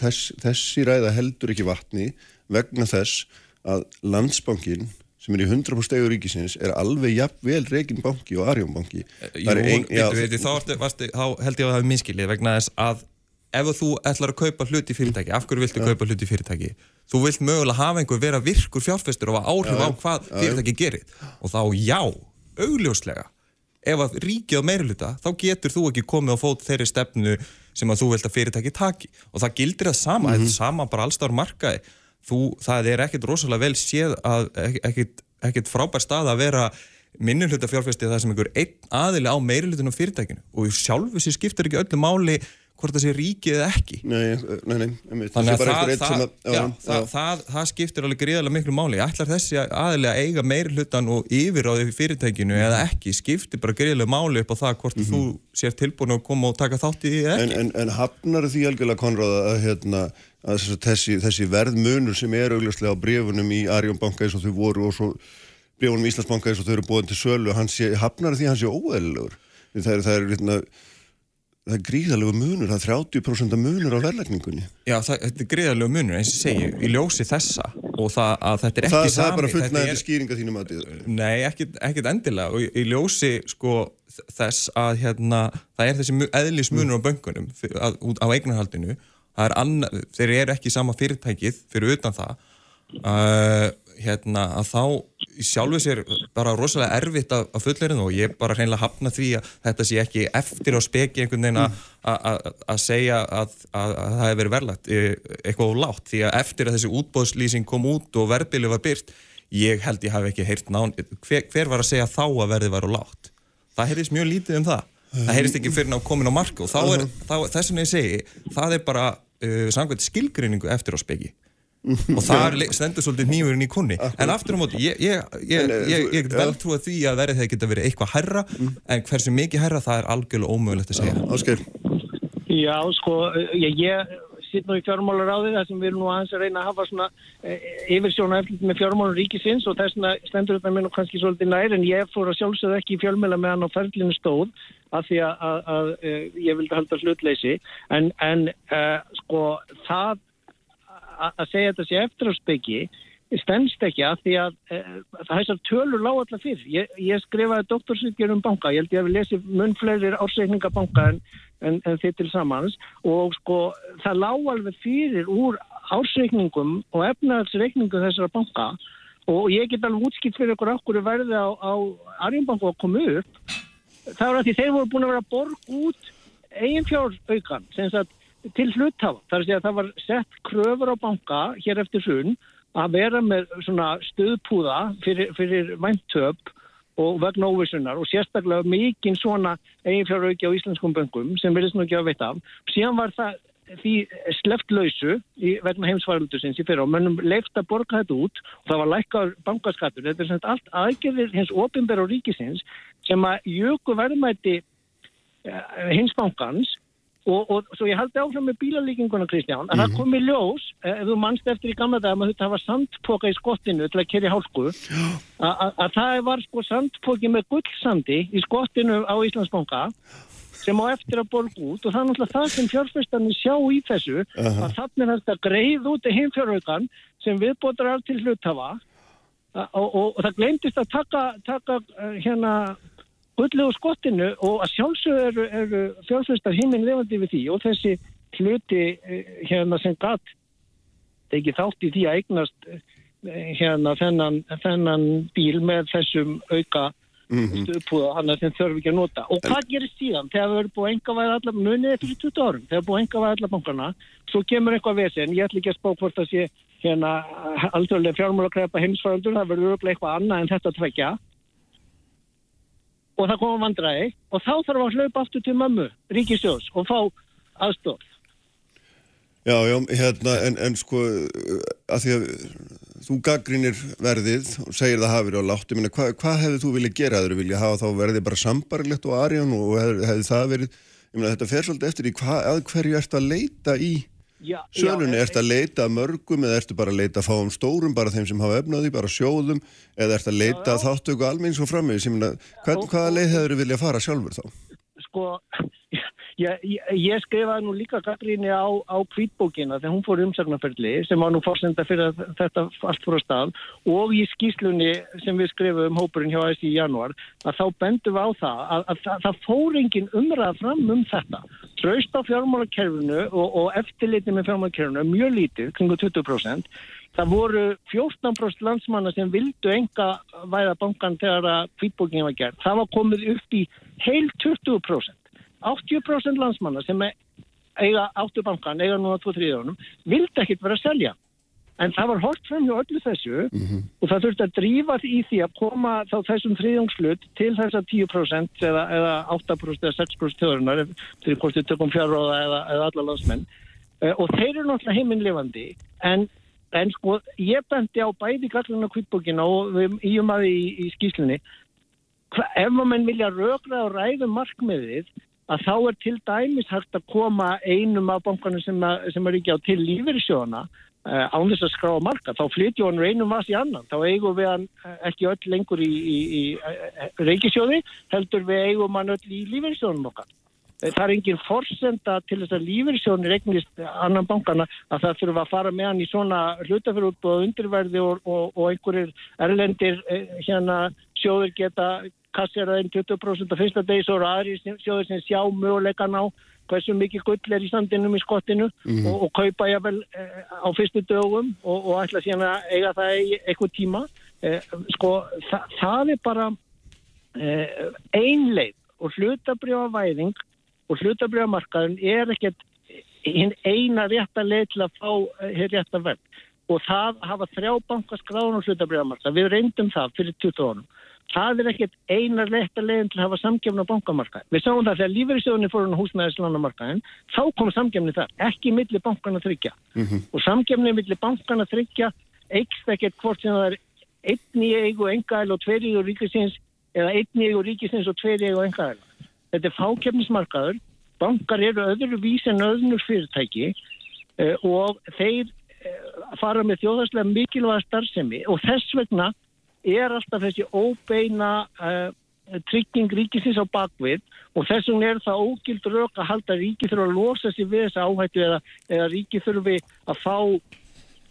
S3: þess, þessi ræða heldur ekki vatni vegna þess að landsbankin sem er í 100% egur ríkisins er alveg jafnvel reginbanki og arjónbanki
S6: Jú, ein, já, veit, þá, varstu, þá held ég að það er minnskilið vegna þess að ef þú ætlar að kaupa hluti fyrirtæki, af hverju viltu ja. kaupa hluti fyrirtæki? Þú vilt mögulega hafa einhver vera virkur fjárfestur og áhrif ja, á hvað ja, fyrirtæki gerir. Og þá já, augljóslega ef að ríkið á meiruluta þá getur þú ekki komið á fót þeirri stefnu sem að þú vilt að fyrirtæki taki. Og það gildir það sama, mm -hmm. það er sama bara allstáður markaði, þú, það er ekkit rosalega vel séð að ekkit, ekkit frábær stað að vera minnuluta fjárfesti það sem einhver einn aðili á meirulutunum fyrirtækinu. Og sjálfu sér skiptir ekki öllu máli hvort það sé ríkið eða ekki.
S3: Nei, nei, nei, nei
S6: Þannig að það, það, að, já, það, það, það skiptir alveg gríðarlega miklu máli. Ætlar þessi aðilega eiga meir hlutan og yfir á því fyrirtækinu mm. eða ekki skiptir bara gríðarlega máli upp á það hvort mm -hmm. þú sér tilbúin að koma og taka þátt í því eða
S3: ekki. En, en, en hafnar því algjörlega Konráð að, hérna, að þessi, þessi verðmunur sem er augljóslega á brefunum í Arjónbanka eins og þau voru og svo brefunum í Íslandsbanka eins og þau eru búin til sölu hafnar því hans er óeðlugur það er, það er, hérna, það er gríðalegu munur, það er 30% munur á verðlækningunni.
S6: Já, það, þetta er gríðalegu munur, eins og segju, í ljósi þessa og það að þetta er ekki
S3: það,
S6: sami.
S3: Það er bara fullnægandi er... skýringa þínum að þið.
S6: Nei, ekkit endilega og í, í ljósi sko þess að hérna, það er þessi eðlismunur mm. á böngunum að, á eignarhaldinu, þeir eru ekki sama fyrirtækið fyrir utan það uh, hérna, að þá sjálfu sér bara rosalega erfitt að, að fullera og ég bara hreinlega hafna því að þetta sé ekki eftir á speki einhvern veginn að mm. segja að, að, að það hefur verið verðlagt e, eitthvað og látt því að eftir að þessi útbóðslýsing kom út og verðbili var byrt ég held ég hafi ekki heyrt nán hver, hver var að segja þá að verði var og látt það heyrðist mjög lítið um það. Það heyrðist ekki fyrir ná komin á marka og þá er, þá, þess vegna ég segi það er bara uh, samkvæmt skilgrinningu eftir á speki og það stendur svolítið nýjurinn í kunni en aftur á móti, ég, ég, ég, ég get vel trú að því að verið þegar geta verið eitthvað herra mm. en hversu mikið herra það er algjörlega ómögulegt að segja.
S3: Ásker
S5: Já, sko, ég sitt nú í fjármálaráði þar sem við erum nú aðeins að reyna að hafa svona e, yfirsjóna eftir með fjármálun ríkisins og þess vegna stendur þetta mér nú kannski svolítið nær en ég fór að sjálfsögðu ekki í fjölmjöla meðan á ferlinu stóð af því að, að, að, að ég vildi halda hlutleysi. En, en uh, sko það að segja þetta sé eftir á speki stennst ekki að því að e, þessar tölur lág allar fyrr. Ég, ég skrifaði doktorsutgjör um banka, ég held ég að við lesið munflegir ársreikningabanka en, en, en þið til samans og sko það lág alveg fyrir úr ársreikningum og efnaðarsreikningum þessara banka og ég get alveg útskipt fyrir okkur okkur verði á, á Arjónbanku að koma upp. Það var að því þeir voru búin að vera borg út eiginfjáraukan til hluthafa. Það er að segja að það var sett kröfur á banka hér eftir sunn að vera með svona stöðpúða fyrir, fyrir væntöp og vegna óvissunar og sérstaklega mikinn svona eiginfjárauki á íslenskum böngum sem verðist nú ekki að veita af. Síðan var það því sleft lausu í vegna heimsvaraldusins í fyrir og mönnum leift að borga þetta út og það var lækkar bankaskattur. Þetta er svona allt aðgerðir hins ofinbæra og ríkisins sem að jöku verðmætti eh, hins bankans Og, og svo ég haldi áfram með bílalíkinguna Kristján, að mm -hmm. það mhm. komi ljós eh, ef þú mannst eftir í gamla dag að þetta var sandpoka í skottinu til að kerja hálku að það var sko sandpoki með gullsandi í skottinu á Íslandsbánka sem á eftir að borga út og það er náttúrulega það sem fjárfæstarnir sjá í þessu uh -huh. að þannig að þetta greið út í heimfjárhaukan sem viðbótar allt til hlutafa og, og, og það glemtist að taka, taka uh, hérna gullegu skottinu og að sjálfsögur eru, eru fjárfæstar himmin lefandi við því og þessi hluti eh, hérna sem gatt ekki þátt í því að eignast eh, hérna þennan, þennan bíl með þessum auka mm -hmm. stuðpúða hann að þeim þurfi ekki að nota. Og hvað gerist síðan? Þegar við erum búið að enga væða allar munið eftir 20 árum, þegar við erum búið að enga væða allar bankana svo kemur eitthvað vesi en ég ætla ekki að spá hvort að sé hérna aldrei fjármálakræpa heimsfældur það verður eitthvað annað en þetta tvekja og það koma vandræði og þá þarf að hlaupa aftur til mömmu, ríkistjós og fá aðstof.
S3: Já, já, hérna, en, en sko, að því að þú gaggrinir verðið og segir það hafið á látt, ég meina, hva, hvað hefði þú viljað gera? Hefur þú viljað hafa þá verðið bara sambarlegt og arján og hefði, hefði það verið, ég meina, þetta fer svolítið eftir í hvað, að hverju ert að leita í Sölunni, já, ertu að leita mörgum eða ertu bara að leita að fá um stórum, bara þeim sem hafa efnaði, bara sjóðum eða ertu að leita að þáttöku almenns og frammeði hvað, hvaða leið hefur þið viljað fara sjálfur þá?
S5: Sko, ég, ég, ég skrifaði nú líka Katríni á, á kvítbókina þegar hún fór umsagnarferðli sem var nú fórsenda fyrir þetta allt fór að stað og í skýslunni sem við skrifum um hópurinn hjá ASI í janúar að þá bendum við á það að, að, að það fór engin umræða fram um þetta Traust á fjármálakerfinu og, og eftirliti með fjármálakerfinu er mjög lítið, kring 20%. Það voru 14% landsmanna sem vildu enga væða bankan þegar að kvítbókingin var gert. Það var komið upp í heil 20%. 80% landsmanna sem eiga áttu bankan, eiga núna 2-3 ánum, vildi ekkit vera að selja. En það var hort fram hjá öllu þessu mm -hmm. og það þurfti að drífa því í því að koma þá þessum þriðjóngslut til þess að 10% eða, eða 8% eða 6% þjóðurinnar til hvort þið tökum fjárróða eða, eða alla landsmenn. Uh, og þeir eru náttúrulega heiminlefandi en, en sko ég bendi á bæði gallin og kvítbókina og við íum að í, í skýslinni ef maður vilja rögra og ræða markmiðið að þá er til dæmis hægt að koma einum af bankanum sem, sem er ekki á til lífeyrisjóna Uh, án þess að skrá marka, þá flytjum hann reynum vas í annan, þá eigum við hann uh, ekki öll lengur í, í, í uh, reykisjóði, heldur við eigum hann öll í lífeyrisjónum okkar. Það er engin forsenda til þess að lífeyrisjónir eignist annan bankana að það þurfa að fara með hann í svona hlutafjörðut og undirverði og, og, og einhverjir erlendir hérna sjóður geta kasseraðinn 20% af fyrsta degis og aðri sjóður sem sjá möguleikan á hversu mikið gull er í standinum í skottinu mm. og, og kaupa ég vel eh, á fyrstu dögum og, og ætla síðan að eiga það í eitthvað tíma eh, sko þa það er bara eh, einleið og hlutabrjávæðing og hlutabrjámarkaðin er ekkert eina rétta leið til að fá hér rétta verð og það hafa þrjá bankaskráðun og hlutabrjámarkað við reyndum það fyrir 20 ónum Það er ekkert einar letta leginn til að hafa samgefn á bankamarkaðin. Við sáum það þegar lífeyrisjóðinni fór á húsnæðislandamarkaðin, þá kom samgefni þar, ekki millir bankana þryggja. Mm -hmm. Og samgefni millir bankana þryggja eikst ekkert hvort sem það er einn í eigu engaðil og tveir í eigu ríkisins eða einn í eigu ríkisins og tveir í eigu engaðil. Þetta er fákefnismarkaður, bankar eru öðru vís en öðnur fyrirtæki uh, og þeir uh, fara með þjóðarslega mikilvæga starfsemi og þess vegna er alltaf þessi óbeina uh, trygging ríkisins á bakvið og þess vegna er það ógild rauk að halda að ríki þurfa að losa sér við þessa áhættu eða, eða ríki þurfi að fá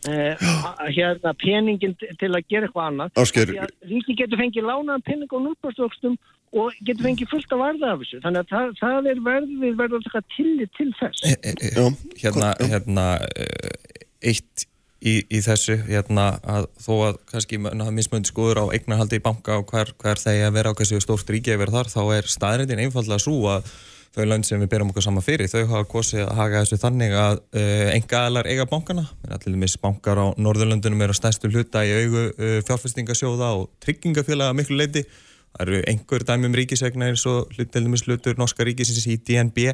S5: uh, hérna peningin til að gera eitthvað annað.
S3: Ásgeir.
S5: Því að ríki getur fengið lánaðan pening á nútbársvöxtum og getur fengið fullt af varða af þessu. Þannig að það, það er verðið að tillit til þess.
S3: Já,
S6: hérna,
S3: hvað- já.
S6: hérna eh, eitt í, í þessu hérna, að þó að kannski mismöndi skoður á eignarhaldi í banka og hver, hver þegar að vera á hversu stórt ríki að vera þar þá er staðrindin einfallega svo að þau lönd sem við berum okkur saman fyrir þau hafa kosið að haga þessu þannig að uh, enga aðlar eiga bankana. Allir mis bankar á Norðurlöndunum eru á stærstu hluta í augu uh, fjárfestingasjóða og tryggingafélaga að miklu leiti það eru einhver dæmi um ríkisegna eins og hluteldumis hlutur norska ríkisins í DNB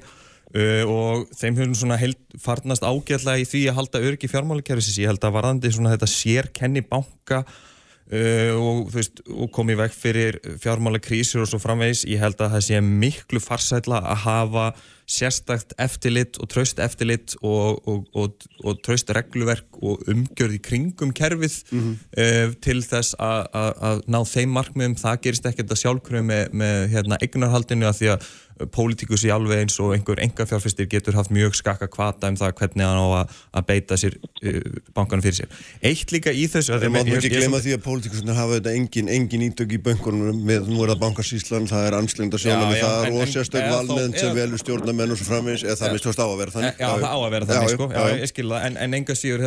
S6: Uh, og þeim höfum svona held, farnast ágætlega í því að halda öryggi fjármálakerfisins. Ég held að varðandi svona þetta sérkenni banka uh, og, veist, og komið vekk fyrir fjármálakrísur og svo framvegis ég held að það sé miklu farsætla að hafa sérstakt eftirlit og traust eftirlit og, og, og, og traust regluverk og umgjörð í kringum kerfið uh, til þess að- ná þeim markmiðum það gerist ekkert að sjálfkröfu með, með hérna, eignarhaldinu að því að pólitíkus í alveg eins og einhver engafjárfestir getur haft mjög skakka kvata um það hvernig hann á að, að beita sér uh, bankanum fyrir sér. Eitt líka í þessu að
S3: Það má nú ekki glema því að pólitíkusinu hafa þetta engin, engin ítök í bönkunum með, nú er það bankasíslan, það er anslengd að
S6: Já,
S3: með það og valnefnd
S6: þá-
S3: sem velur stjórnamenn og svo framvegis, eða það mistast á að vera þannig.
S6: já, það á að vera þannig, sko, ég skil það, en, en enga síður,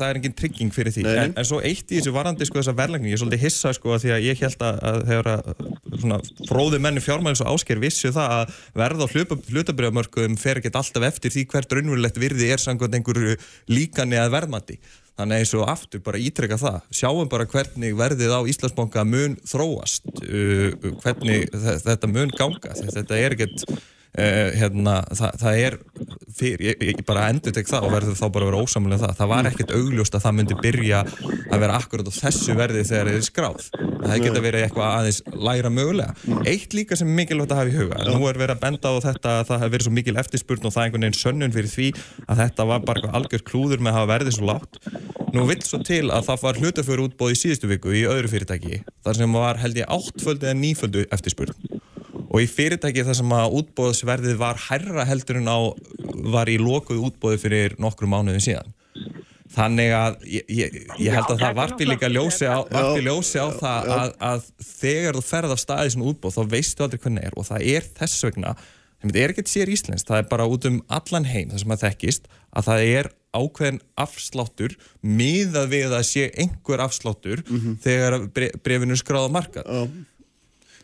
S6: það er engin trygging fyrir því. En, en svo eitt í þessu varandi, sko, þessa verðlægning, ég er svolítið hissa, sko, því að ég held að, þegar að, svona, fróði menni fjármælis og ásker vissu það að verð á hlutabriðamörkuðum fer ekkert alltaf eftir því hvert raunverulegt virði er samkvæmt einhverju líkani að verðmati. Þannig eins og aftur bara ítrekka það. Sjáum bara hvernig verðið á Íslandsbanka mun þróast, uh, hvernig þe- þetta mun ganga. Þetta er ekkert, uh, hérna, það, það er, fyrir, ég, ég bara endur tek það og verður þá bara að vera ósamlega það. Það var ekkert augljóst að það myndi byrja að vera akkurat á þessu verði þegar það er skráð. Það geta verið eitthvað aðeins læra mögulega. Eitt líka sem mikilvægt að hafa í huga. Nú er verið að benda á þetta að það hefur verið svo mikil eftirspurn og það er einhvern veginn sönnun fyrir því að þetta var bara algjör klúður með að hafa verðið svo lágt. Nú vill svo til að það var hlutaföru útbóð í síðustu viku í öðru fyrirtæki þar sem var held ég áttföldu eða níföldu eftirspurn og í fyrirtæki þar sem að útbóðsverðið var hærra heldur en á var í lokuð útbóði fyrir nokkru mánuðin síðan. Þannig að ég, ég, ég held að það
S5: er
S6: líka ljósi á, ljósi á það að, að þegar þú ferð af staði svona útbóð þá veistu aldrei hvernig er. Og það er þess vegna sem þetta er ekkert sér íslensk, það er bara út um allan heim það sem að þekkist að það er ákveðin afsláttur miðað við að sé einhver afsláttur þegar bre brefinu er skráð á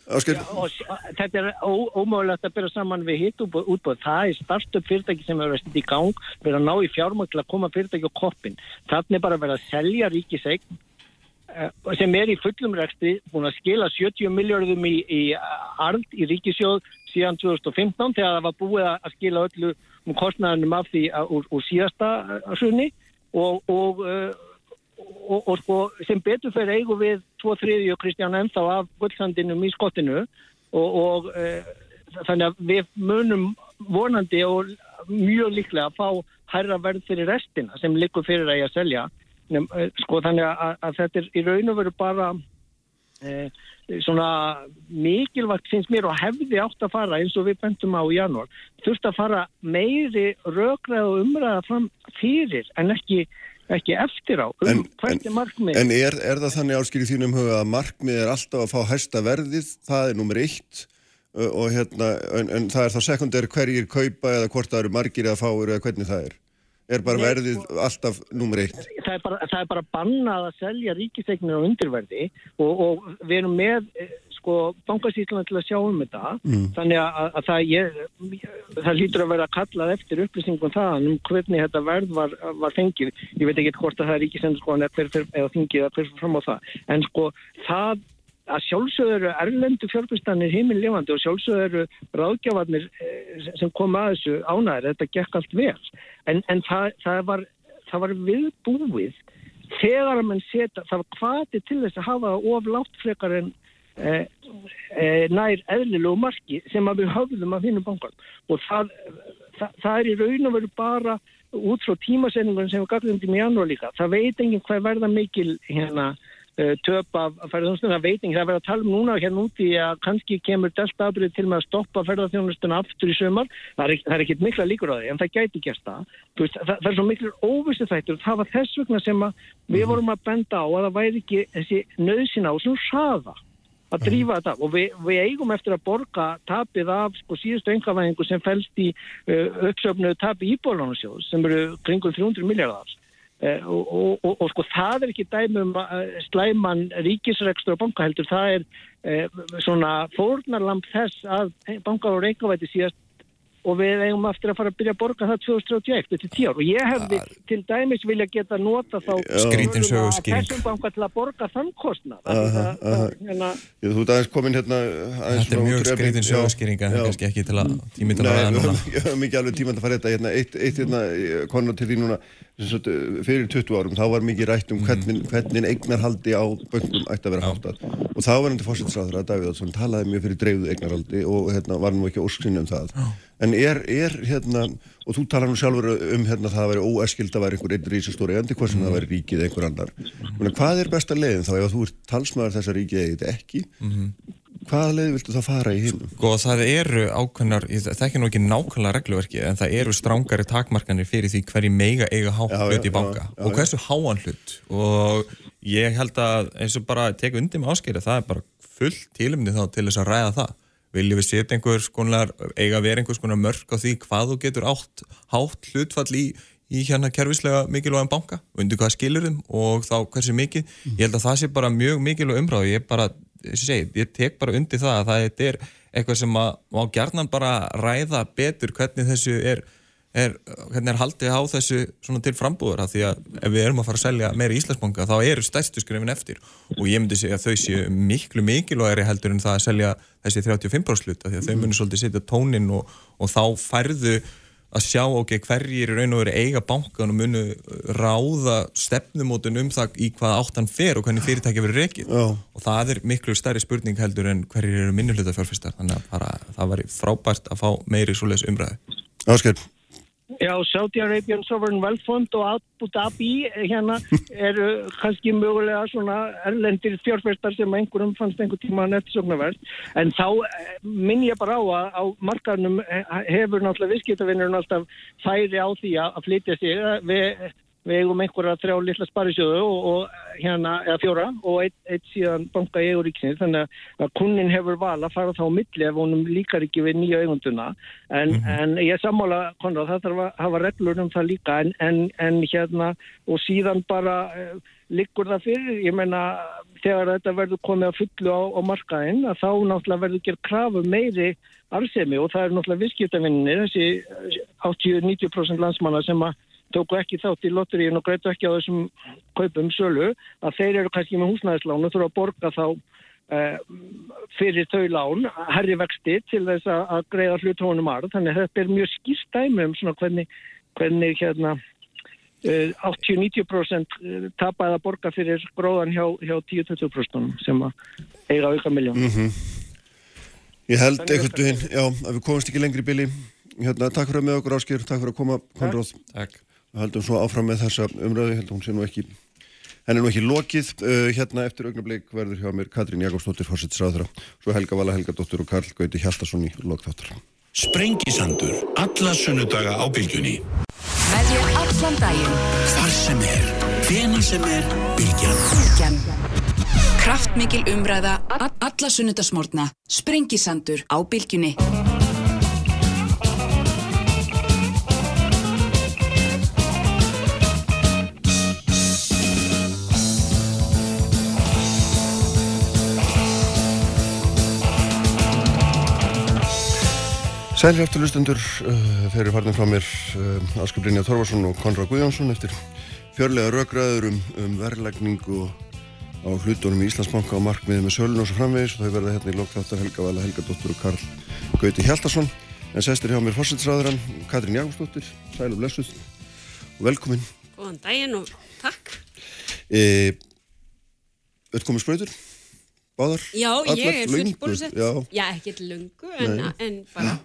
S3: Ásker,
S5: og þetta er ómögulegt að byrja saman við hitt útbúð. Það er startup fyrirtæki sem hefur verið í gang, verið að ná í fjármögn til að koma fyrirtæki á koppin. Þannig bara verið að selja ríkisegn eh, sem er í fullum rekstri, búin að skila 70 miljardum í, í arð í ríkisjóð síðan 2015 þegar það var búið að skila öllu um kostnæðanum af því úr, úr síðasta eh, sunni og, og, uh, og, og sko, sem betur fyrir eigum við tvo þriði og Kristján ennþá af gullsandinum í skottinu. Og, og e, þannig að við munum vonandi og mjög líklega að fá hærra verð fyrir restina sem likur fyrir að ég að selja. Nem, e, sko þannig að, að þetta er í raun og veru bara e, svona mikilvægt finnst mér og hefði átt að fara eins og við bentum á í janúar. Þurft að fara meiri rökræð og umræða fram fyrir en ekki, ekki eftir á um
S3: En-
S5: hvert er markmið
S3: en er, er það þannig áskil í þínum huga að markmið er alltaf að fá hæsta verðið, það er nummer eitt og hérna, en, en það er þá sekundar hverjir kaupa eða hvort það eru margir eða fáir eða hvernig það er. Er bara
S5: Nei,
S3: verðið
S5: sko-
S3: alltaf nummer eitt?
S5: það er bara, það er bara bannað að selja ríkisegnir á undirverði og, og við erum með sko bankasýtluna til að sjá um þetta. Þannig að, að það, ég, það lítur að vera kallað eftir upplýsingum það um hvernig þetta verð var, var fengið. Ég veit ekki hvort að það er ríkisendur sko eða þingið að fyrir fram á það. En sko það að sjálfsögðu eru erlendu fjárfyrstanir heiminn lifandi og sjálfsögðu eru ráðgjafarnir eh, sem kom að þessu ánæður, þetta gekk allt vel. En, en það, það, var, það var viðbúið þegar að mann setja, það var hvati til þess að hafa það of látt frekar en eh, eh, nær eðlilegu marki sem að við höfðum af hinnum bankan og það, það, það er í raun og veru bara út frá tímasendingun sem við gagnum í janúar líka, það veit enginn hvað verða mikil hérna uh, töp af ferðarþjónustuna, það veit enginn, það er verið að tala um núna hérna úti að kannski kemur delta afbrið til með að stoppa ferðarþjónustuna aftur í sömar, það er, er ekkit mikla líkur á því, en það gæti gert það. Veist, það, það er svo miklu óvissu þættur, það var þess vegna sem að við vorum að benda á að það væri ekki þessi nöðsina og svona hraða að drífa þetta. Og við, við eigum eftir að borga tapið af sko, síðustu engavæðingu sem fælst í uh, uppsöfnu tapi íbólánasjóðs sem eru kringum 300 miljardar uh, og, og, og, og sko það er ekki dæmi um uh, slæman ríkisrekstur og bankaheldur, það er uh, svona fórnarlamp þess að bankar og reyngavæti síðast og við eigum eftir að fara að byrja að borga það 2031, þetta er tíu ár. Og ég hefði til dæmis vilja geta nota þá þessum banka til að borga þann kostnað. Hérna,
S3: þú ert aðeins komin hérna aðeins
S6: Þetta er mjög
S3: Já,
S6: sögurskýringa,
S3: já.
S6: kannski ekki til að tími til að
S3: Nei,
S6: ræða núna.
S3: höfum við höfum ekki alveg tíma að fara þetta hérna, eitt, eitt hérna, konar til því núna fyrir 20 árum, þá var mikið rætt um hvernig, hvernig eignarhaldi á böngum ætti að vera háttað. Og þá var hann til fórsettsráður að Davíð Oddsson talaði mjög fyrir dreifðu eignarhaldi og hérna, var nú ekki ósksinni um það. En er, er hérna, og þú talar nú sjálfur um hérna það að vera óeskild að vera einhver einn rísastóri endi hvað sem það væri ríkið eða einhver annar. Menna, hvað er besta leiðin þá? Ef þú ert talsmaður þessa ríkið eða þetta ekki hvaða leið viltu þá fara í hinn?
S6: Sko það eru ákveðnar, ég þekki nú ekki nákvæmlega regluverki en það eru strángari takmarkanir fyrir því hverju meiga eiga hátt
S3: Já,
S6: hlut í banka.
S3: já,
S6: og
S3: já.
S6: hversu háan hlut. Og ég held að eins og bara tek undir með áskýri það er bara fullt tilumni þá til þess að ræða það viljum við setja einhver skonar eiga að vera einhvers konar mörk á því hvað þú getur átt hátt hlutfall í í hérna kerfislega mikilvægum banka undir hvað skilur þeim og þá hversu mikið. Ég held að það sé bara mjög mikilvæg umráð. Ég bara, eins og segi, ég tek bara undir það að það er eitthvað sem að má gjarnan bara ræða betur hvernig þessu er, er hvernig er haldið á þessu svona til frambúður af því að ef við erum að fara að selja meira Íslandsbanka þá eru stærstu skrifin eftir. Og ég myndi segja að þau séu miklu mikilvægari heldur en það að selja þessi 35% hluta því að þau munu svolítið setja tónin og, og þá færðu að sjá ok, hverjir í raun og veru eiga bankan og munu ráða stefnumótun um það í hvað áttan fer og hvernig fyrirtæki verður rekið.
S3: Já.
S6: og það er miklu stærri spurning heldur en hverjir eru minnuluta fjárfistar þannig að bara, það var frábært að fá meiri svoleiðis umræðu.
S3: Ásker,
S5: Já, Saudi Arabian Sovereign Wealth Fund og Abu Dhabi eh, hérna eru kannski mögulega svona erlendir fjárfæstar sem einhverjum fannst einhver tíma nettsóknarverð en þá eh, minn ég bara á að á markarnum hefur náttúrulega viðskiptavinnurinn alltaf færi á því að flytja sig Eh, við Við eigum einhverja þrjá litla sparisjóðu og, og hérna, eða fjóra og eitt, eitt síðan banka í eiguríksni þannig að kunnin hefur val að fara þá milli ef honum líkar ekki við nýja eigunduna. En, en ég sammála Konrad, það þarf að hafa reglur um það líka. En, en, en hérna og síðan bara uh, liggur það fyrir, ég menna þegar þetta verður komið að fullu á, á markaðinn að þá náttúrulega verður gerð krafu meiri arðsemi og það er náttúrulega viðskiptavinninni þessi eh, 80-90% landsmanna sem að tóku ekki þátt í lotteríun og greitu ekki á þessum kaupum sölu að þeir eru kannski með húsnæðislán og þurfa að borga þá uh, fyrir þau lán herri vexti til þess að, að greiða hlutónum arð þannig að þetta er mjög skýrt dæmi um svona hvernig, hvernig hérna uh, 80-90% tapaði að borga fyrir gróðan hjá, hjá 10-20% sem að eiga auka miljón.
S3: ég held einhvern veginn, já, að við komumst ekki lengri í bili. Hérna, takk fyrir að með okkur Ásker, takk fyrir að koma, Konráð.
S6: Takk.
S3: Höldum svo áfram með þessa umræðu, ég held að hún sé nú ekki, henni er nú ekki lokið. Uh, hérna eftir augnablik verður hjá mér Katrín Jakobsdóttir, fórsettisráðra, svo Helga Vala Helgadóttir og Karl Gauti Hjaltason í lokþáttur.
S2: Sprengisandur, alla sunnudaga á bylgjunni.
S1: Með þér allan daginn.
S2: Hvar sem er, hvena sem er, bylgjan.
S1: Bylgjan. Kraftmikil umræða. Alla sunnudasmórna. Sprengisandur á bylgjunni.
S3: Sæli aftur lustendur, uh, þeir eru farin frá mér uh, Ásker Brynja Torfarsson og Konrad Guðjónsson eftir fjörlega rökraður um, um verðlægningu á hlutunum í Íslandsbanka og markmiði með sölun og svo framvegis. Og þau verða hérna í lokþáttar Helga Vala Helgadóttur og Karl Gauti Hjaltarsson en sestir hjá mér fórsætsræðurann Katrín Jágúsdóttir, sæl og blessuð. Og velkomin.
S7: Góðan daginn og takk.
S3: e, Öll komið spröytur? Báðar?
S7: Já,
S3: Allar?
S7: ég er
S3: Löngu?
S7: fullbúlusett.
S3: Já,
S7: Já, ekkert lungu, en, en bara,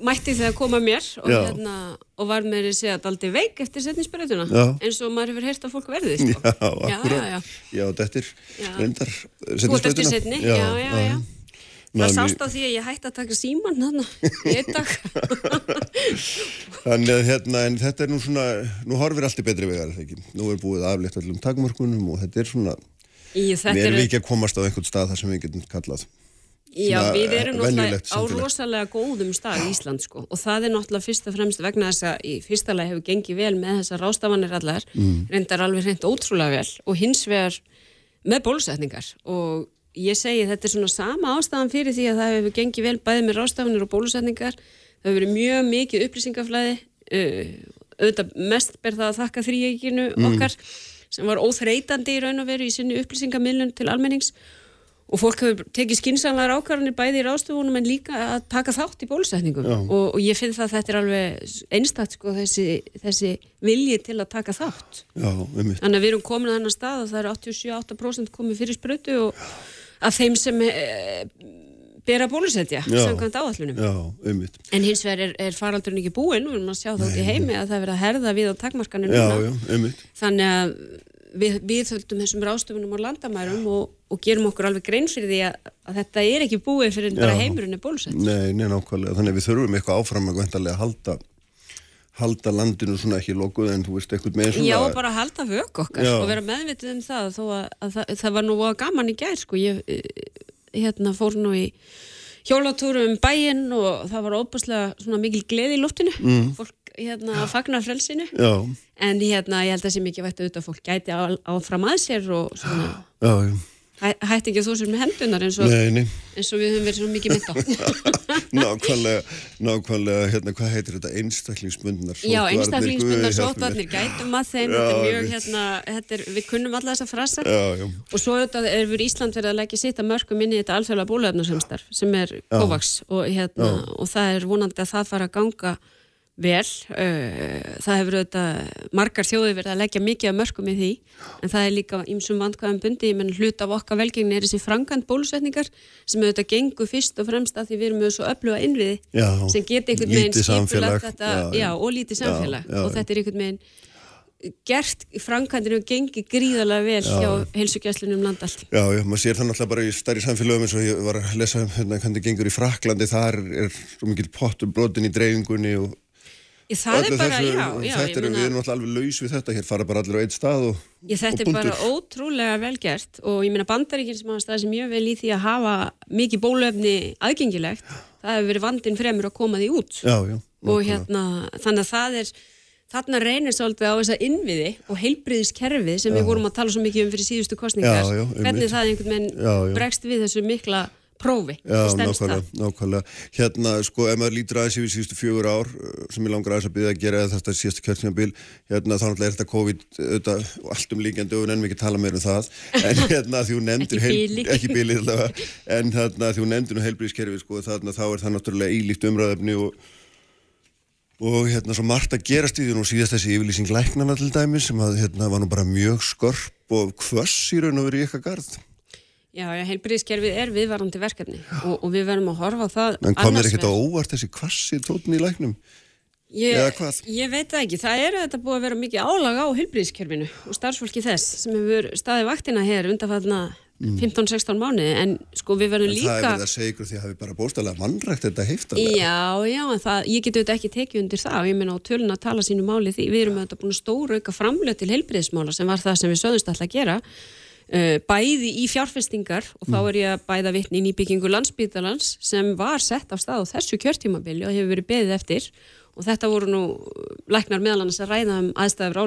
S7: mætti þegar koma mér og,
S3: Já.
S7: hérna, og var með að segja daldi veik eftir setninsbyrjutuna
S3: Já.
S7: eins og maður hefur heyrt að fólk verði sko.
S3: Já,
S7: já,
S3: akkurat.
S7: já, já.
S3: Já, þetta er
S7: Já.
S3: reyndar
S7: Þú ert eftir setni, já, já, já, Það sást á því að ég hætti að taka síman hann í einn dag
S3: Þannig að hérna, en þetta er nú svona, nú horfir allt í betri vegar, það ekki? Nú er búið aflétt allum takmörkunum og þetta er svona,
S7: Í
S3: við erum
S7: eru-
S3: ekki að komast á einhvern stað þar sem við getum kallað.
S7: Já,
S3: svona,
S7: við erum
S3: eh,
S7: náttúrulega
S3: venjulegt
S7: á rosalega góðum stað í Ísland sko og það er náttúrulega fyrst og fremst vegna þess að í fyrsta lagi hefur gengið vel með þessar rástafanir allar,
S3: Mm.
S7: reyndar alveg hreint ótrúlega vel og hins vegar með bólusetningar og ég segi þetta er svona sama ástafan fyrir því að það hefur gengið vel bæði með rástafanir og bólusetningar, það hefur verið mjög mikið upplýsingaflæði, uh, auðvitað mest ber það að þakka þrýeginu
S3: Mm.
S7: Sem var óþreytandi í raun og veru í sinni upplýsingamilun til almennings. Og fólk hefur tekið skynsanlegar ákvarðanir bæði í ráðstofunum en líka að taka þátt í bólusetningum. Og, og ég finn það að þetta er alveg einstakt sko þessi, þessi vilji til að taka þátt.
S3: Já,
S7: þannig að við erum komin að þennan stað og það er 87-8% komið fyrir sprötu og af þeim sem e, bera bólusetja samkvæmt áallunum
S3: um
S7: en hins vegar er, er faraldurinn ekki búinn og að sjá út í heimi að það er verið að herða við á takmarkanir
S3: Já,
S7: núna. þannig að við, við höldum þessum ráðstöfunum á landamærum og, og gerum okkur alveg grein fyrir því að, að þetta er ekki búið fyrir bara heimurinn er bólusett
S3: Nei, nei, nákvæmlega. Þannig að við þurfum eitthvað áfram að gvendalega halda, halda landinu svona ekki lokuð en þú veist eitthvað með svona...
S7: Já, bara halda vök okkar
S3: Já.
S7: og vera meðvitið um það þó að, að það, það var nú gaman í gær sko, ég hérna fór nú í hjólatúru um bæinn og það var óbúslega svona mikil gleði í loftinu
S3: Mm.
S7: fólk hérna að fagna frelsinu
S3: Já,
S7: en hérna ég held að það sé mikið vægt að fólk gæti áfram að sér og svona
S3: já, já.
S7: Hæ, hætti ekki að þú sér með hendunar eins og,
S3: Nei, nei.
S7: eins og við höfum verið svona mikið mynd á.
S3: Nákvæmlega, nákvæmlega, hérna, hvað heitir þetta, einstaklingsbundnar
S7: Já,
S3: mér.
S7: sóttvarnir gætum að þeim,
S3: Já,
S7: þetta er mjög hérna, þetta er, við kunnum alla þessa frasa.
S3: Já, já,
S7: og svo auðvitað er við Ísland verið að leggja sitt að mörgum inn í þetta alþjóðlega bóluefnarsamstarf sem er COVAX og, hérna, og það er vonandi að það fara að ganga vel það hefur auðvitað margar þjóði verið að leggja mikið að mörgum í því en það er líka ímsum vandkvæðum bundi ég menn hlut af okkar velgengni er þessi frangand bólusetningar sem auðvitað gengur fyrst og fremst að því við erum með svo öfluga innviði
S3: Já,
S7: sem geti einhvern veginn skipulagt þetta,
S3: já,
S7: já,
S3: já.
S7: og lítið
S3: Já,
S7: samfélag
S3: já,
S7: og
S3: já.
S7: þetta er einhvern veginn gert framkvæmdinu og gengi gríðarlega vel hjá heilsugjæslunum land allt.
S3: já, já, maður sér það náttúrulega bara í stærri samfélögum eins og ég var að lesa um hérna, hvernig gengur í Fraklandi, þar er svo mikið pottur brotin í dreifingunni og
S7: það er bara,
S3: þessu,
S7: já, já,
S3: þetta er, við erum náttúrulega alveg laus við þetta, hér fara bara allir á eitt stað og,
S7: ég, þetta
S3: og
S7: er bara ótrúlega vel gert og ég meina bandaríkinn sem hafa staðið sem mjög vel í því að hafa mikið bólöfni aðgengilegt, það hefur verið vandinn fremur að koma því út.
S3: Já, já,
S7: og hérna, þannig að það er þarna reynir svolítið á þessa innviði og heilbriðiskerfið sem við vorum að tala svo mikið um fyrir síðustu kostningar
S3: Já, já,
S7: hvernig það einhvern veginn
S3: Já, já.
S7: bregst við þessu mikla prófi.
S3: Já, nákvæmlega, nákvæmlega. Hérna, sko, ef maður lítur aðeins yfir síðustu fjögur ár uh, sem ég langar aðeins að byrja að gera þetta síðasta kjörtinabil, hérna, þá náttúrulega er þetta COVID auðvitað allt um líkjandi og við nefnum ekki að tala meira um það, en hérna því hún nefndir
S7: Ekki bili.
S3: ekki bíli allavega, en hérna því hún nefndir nú heilbríðiskerfi, sko, þarna þá er það náttúrulega ílíkt umræðefni og og hérna svo margt að gerast í því. Nú síðast þessi yfirlýsing læknana til dæmis sem að hérna var nú bara mjög skörp og hvöss í raun og verið í eitthvað garð
S7: Já, já, heilbriðiskerfið er viðvarandi verkefni og, og við verðum að horfa á það
S3: en
S7: annars
S3: þér ekkert á óvart þessi hvassi tóttin í læknum?
S7: Ég,
S3: hvað?
S7: ég veit það ekki, það er þetta búið að vera mikið álag á heilbriðiskerfinu og starfsfólki þess sem hefur staðið vaktina hér undanfallna 15-16 mánuði. En sko við verðum
S3: Mm. En það er
S7: líka
S3: verið að segja ykkur því að hafi bara bóstalega mannrækt þetta heiftalega.
S7: Já, já, en það, ég get auðvitað ekki tekið undir það. Og ég meina á tölun að tala sínu máli því við erum auðvitað búin að stóra auka framlöð til heilbriðismála sem var það sem við sögumst alltaf að gera bæði í fjárfestingar og þá er ég að bæða vitni í byggingu landsbítalans sem var sett af stað á þessu kjörtímabili og hefur verið beðið eftir og þetta voru nú læknar meðal annars að ræða um aðstæður á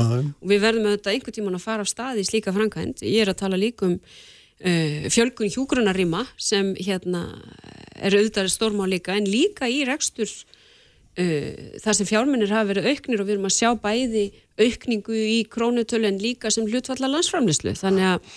S3: já.
S7: og við verðum auðvitað einhvern tíman að fara af stað í slíka framkvæmt. Ég er að tala líka um uh, fjölgun hjúgrunarrýma sem hérna er auðvitað stórmá líka en líka í rekstur uh, þar sem fjármunir hafa verið auknir og við erum að sjá bæði aukningu í krónutölu en líka sem hlutfalla landsframlislu þannig að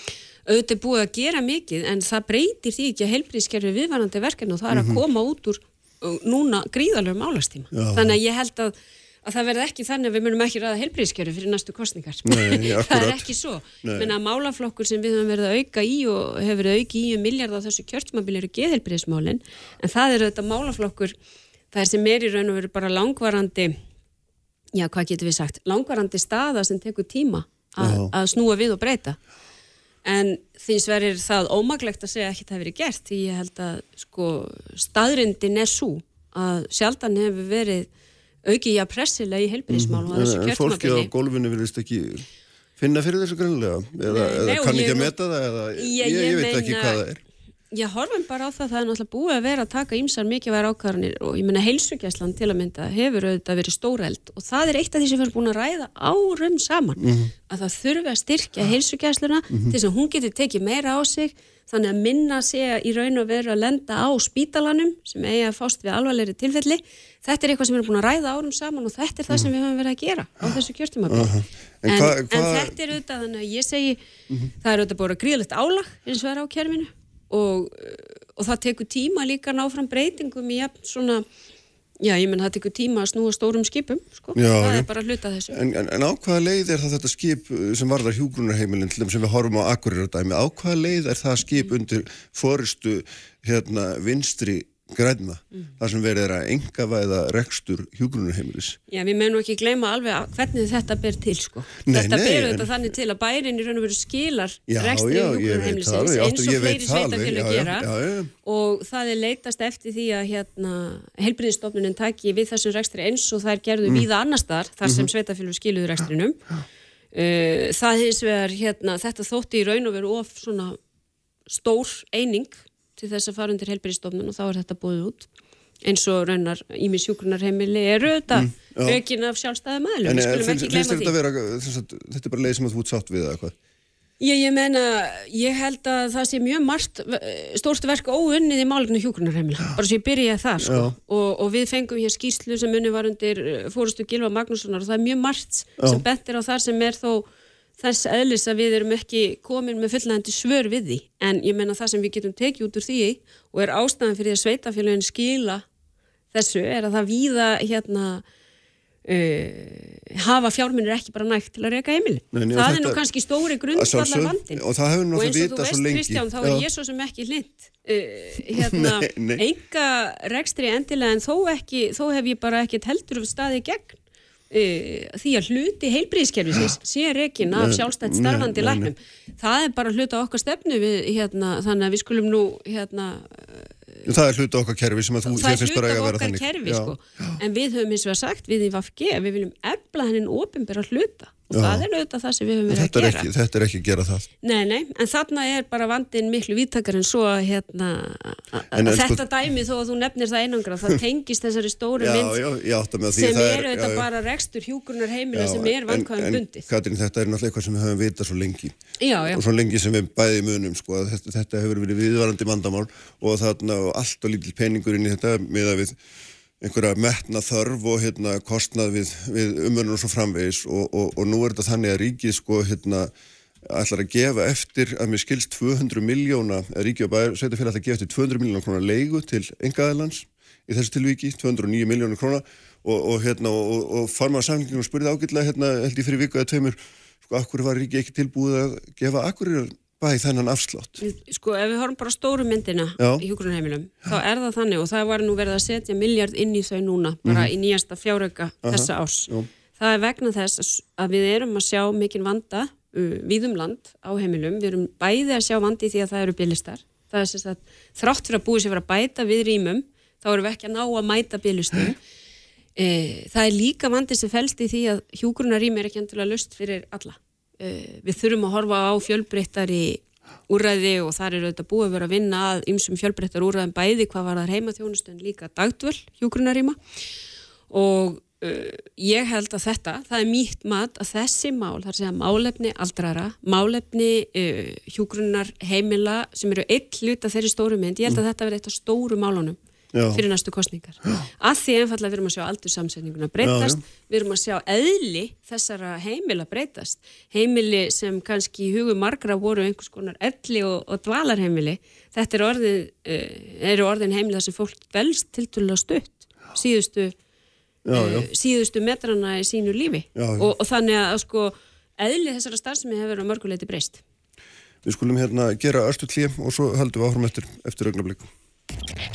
S7: auðvitað búið að gera mikið en það breytir því ekki að heilbríðskerfi viðvarandi verkefni og það er að koma út úr uh, núna gríðalögum álastíma
S3: Já.
S7: þannig að ég held að að það verði ekki þannig að við munum ekki ræða heilbríðskjöru fyrir næstu kostningar.
S3: Nei,
S7: það er ekki svo. Menna málaflokkur sem við höfum verið að auka í og hefur verið kjörtmabili það er sem er í raun og veru bara langvarandi já, hvað getur við sagt? Langvarandi staða sem tekur tíma að snúa við og breyta. En því sverir það ómaglegt að segja að ekki það verið gert því ég held að sko staðrindin er svo að sjaldan hefur verið aukið að pressilega í helbriðismál og þessu
S3: en fólki á gólfinu vilist ekki finna fyrir þessu grunnilega eða, eða kann
S7: ég
S3: ekki að meta það eða
S7: Ég-
S3: ég, ég, veit ekki hvað það er
S7: ég horfum bara á það, það er náttúrulega búið að vera að taka ímsar mikilvægur ákvarðanir og ég menna heilsugjæslan til að mynda hefur auðvitað verið stóreld og það er eitt af því sem við erum búin að ræða árum saman að það þurfi að styrkja heilsugjæsluna til þess að hún geti tekið meira á sig þannig að minna sé í raun og veru að lenda á spítalanum sem eigi að fást við alvarlegri tilfelli. Þetta er eitthvað sem við erum búin að ræða árum saman og þetta er það sem við höfum verið að gera á þessu kjörtumabili
S3: En
S7: en, en þetta er auðvitað þannig að ég segi það er auðvitað bara gríðlegt álag eins og er á kerfinu og, og það tekur tíma líka að ná fram breytingum í jafn svona já, ég menn það tekur tíma að snúa stórum skipum sko.
S3: Já,
S7: það
S3: já.
S7: er bara hluta þessu
S3: En, en, en á hvaða leið er það þetta skip uh, sem varðar hjúgrunarheimilin til þeim sem við horfum á Akureyradæmi, á hvaða leið er það skip undir fóristu hérna vinstri grænna,
S7: Mm.
S3: þar sem verið er að engavæða rekstur hjúgrunarheimilis
S7: Já, við menum ekki gleyma alveg hvernig þetta ber til sko.
S3: Nei,
S7: þetta
S3: nei,
S7: ber auðvitað þannig til að bærin í raun og veru skilar
S3: Já,
S7: hjúkrunarheimilisins
S3: alveg,
S7: eins og fleiri sveitafélag gera
S3: já, já.
S7: og það er leitast eftir því að hérna, helbriðistofnunin taki við þessum rekstri eins og það er gerðu
S3: Mm.
S7: víða annars þar þar sem sveitafélag skiluðu rekstrinum uh, það hins vegar hérna, þetta þótti í raun og veru of svona stór eining til þess að fara undir helbriðistofnun og þá er þetta búið út eins og raunar ími sjúkrunarheimili eru þetta
S3: Mm, já.
S7: aukin af sjálfstæði maður
S3: En
S7: við
S3: eh,
S7: skulum ekki
S3: þér
S7: því
S3: vera, að, þetta er bara leið sem að þú ert sátt við eða hvað?
S7: Ég, ég meina, ég held að það sé mjög margt, stórt verk óunnið í málefni hjúgrunarheimila, bara svo ég byrja það sko.
S3: Já.
S7: og, og við fengum hér skýrslu sem unni var undir eh, fórustu Gilva Magnússonar og það er mjög margt sem bentir á þar sem er þó þess eðlis að við erum ekki komin með fullnægandi svör við því en ég meina það sem við getum tekið út úr því og er ástæðan fyrir að sveitafélagin skila þessu er að það víða hérna uh, hafa fjármunir ekki bara nægt til að reyka heimili.
S3: Nei,
S7: það er nú kannski stóri
S3: sjálfsögðu,
S7: vandin.
S3: og
S7: Og eins og þú veist. Kristján, þá er ég svo sem ekki hlind uh, hérna, enga rekstri endilega en þó ekki, þó hef ég bara ekkert heldur staði gegn uh, því að hluti heilbríðiskerfisins sé rekin af sjálfstætt starfandi læknum. Það er bara hluta okkar stefnu við, hérna, þannig að við skulum nú hérna,
S3: Það er hluta okkar kerfi sem að þú
S7: það
S3: þér
S7: er
S3: finnst bara
S7: hluta
S3: eiga
S7: af
S3: að vera
S7: okkar
S3: þannig.
S7: kerfi sko. en við höfum eins og að sagt við í VFG að við viljum efla hennin ofinbera hluta
S3: Já.
S7: það er auðvitað það sem við höfum verið að
S3: er,
S7: gera
S3: ekki, þetta er ekki að gera það.
S7: Nei, nei, en þarna er bara vandin miklu vítakar en svo að hérna,
S3: En, en, sko-
S7: þetta dæmi þó að þú nefnir það einangra, það tengist þessari stóru
S3: Já,
S7: mynd
S3: já, því
S7: sem er auðvitað
S3: já, já.
S7: bara rekstur hjúkurnar heimila
S3: Já,
S7: sem er
S3: en,
S7: bundið.
S3: Katrín, þetta er náttúrulega eitthvað sem við höfum vitað svo lengi
S7: Já, já,
S3: og svo lengi sem við bæði munum sko, þetta, þetta hefur verið viðvarandi vandamál og þarna og allt og lítil peningur inn í þetta með að við einhverja metna þörf og hérna, kostnað við, við umörnum og svo framvegis. Og, og, og nú er þetta þannig að ríkið sko, hérna, ætlar að gefa eftir að mér skilst 200 miljóna, ríkið og sveitafélag ætlar að gefa eftir 200 miljóna krónar leigu til engaðalans í þessu tilvíki, 209 miljónur krónar og, og, hérna, og, og, og farmaður samlingum spurði ágætlega hérna, held ég fyrir viku eða tveimur sko, akkur var ríkið ekki tilbúið að gefa akkur bæ þennan afslátt
S7: sko ef við horfum bara stóru myndina
S3: Já.
S7: í hjúkurnar þá er það þannig og það var nú verið að setja miljard inn í þau núna, bara í nýjasta fjárauka þessa ás.
S3: Já.
S7: Það er vegna þess að að við erum að sjá mikinn vanda uh, víðum land á heimilum, við erum bæði að sjá vandi í því að það eru bilistar. Það er sem sagt, þrátt fyrir að búið sér fyrir að bæta við rýmum, þá erum við ekki að ná að mæta bilistum. E, það er líka vandi sem felst í því að hjúgrunarými er ekki endilega lust fyrir alla. E, við þurfum að horfa á fjölbreyttari úræði og þar er auðvitað búið að vera að vinna að ymsum fjölbreyttar úræðum bæði hvað var það heimaþjónustu en líka dagdvöl hjúgrunarýma og uh, ég held að þetta, það er mýtt mat að þessi mál, þar segja málefni aldrara, málefni uh, hjúgrunnar heimila sem eru eitt hluta þeirri stóru mynd, ég held að þetta verði eitt af stóru málunum
S3: Já.
S7: fyrir næstu kostningar. Að því einfallega við erum að sjá aldursamsetninguna breytast, við erum að sjá eðli þessara heimila breytast. Heimili sem kannski í hugum margra voru einhvers konar elli og, og dvalarheimili, þetta er orðin, uh, eru orðin heimila sem fólk velst tiltölulega stutt síðustu,
S3: Já, já.
S7: Uh, síðustu metrana í sínu lífi
S3: Já, já.
S7: Og, og þannig að sko eðli þessara starfsemi hefur verið á mörguleiti breyst.
S3: Við skulum hérna gera örstu klíð og svo höldum við áfram eftir, eftir augnablík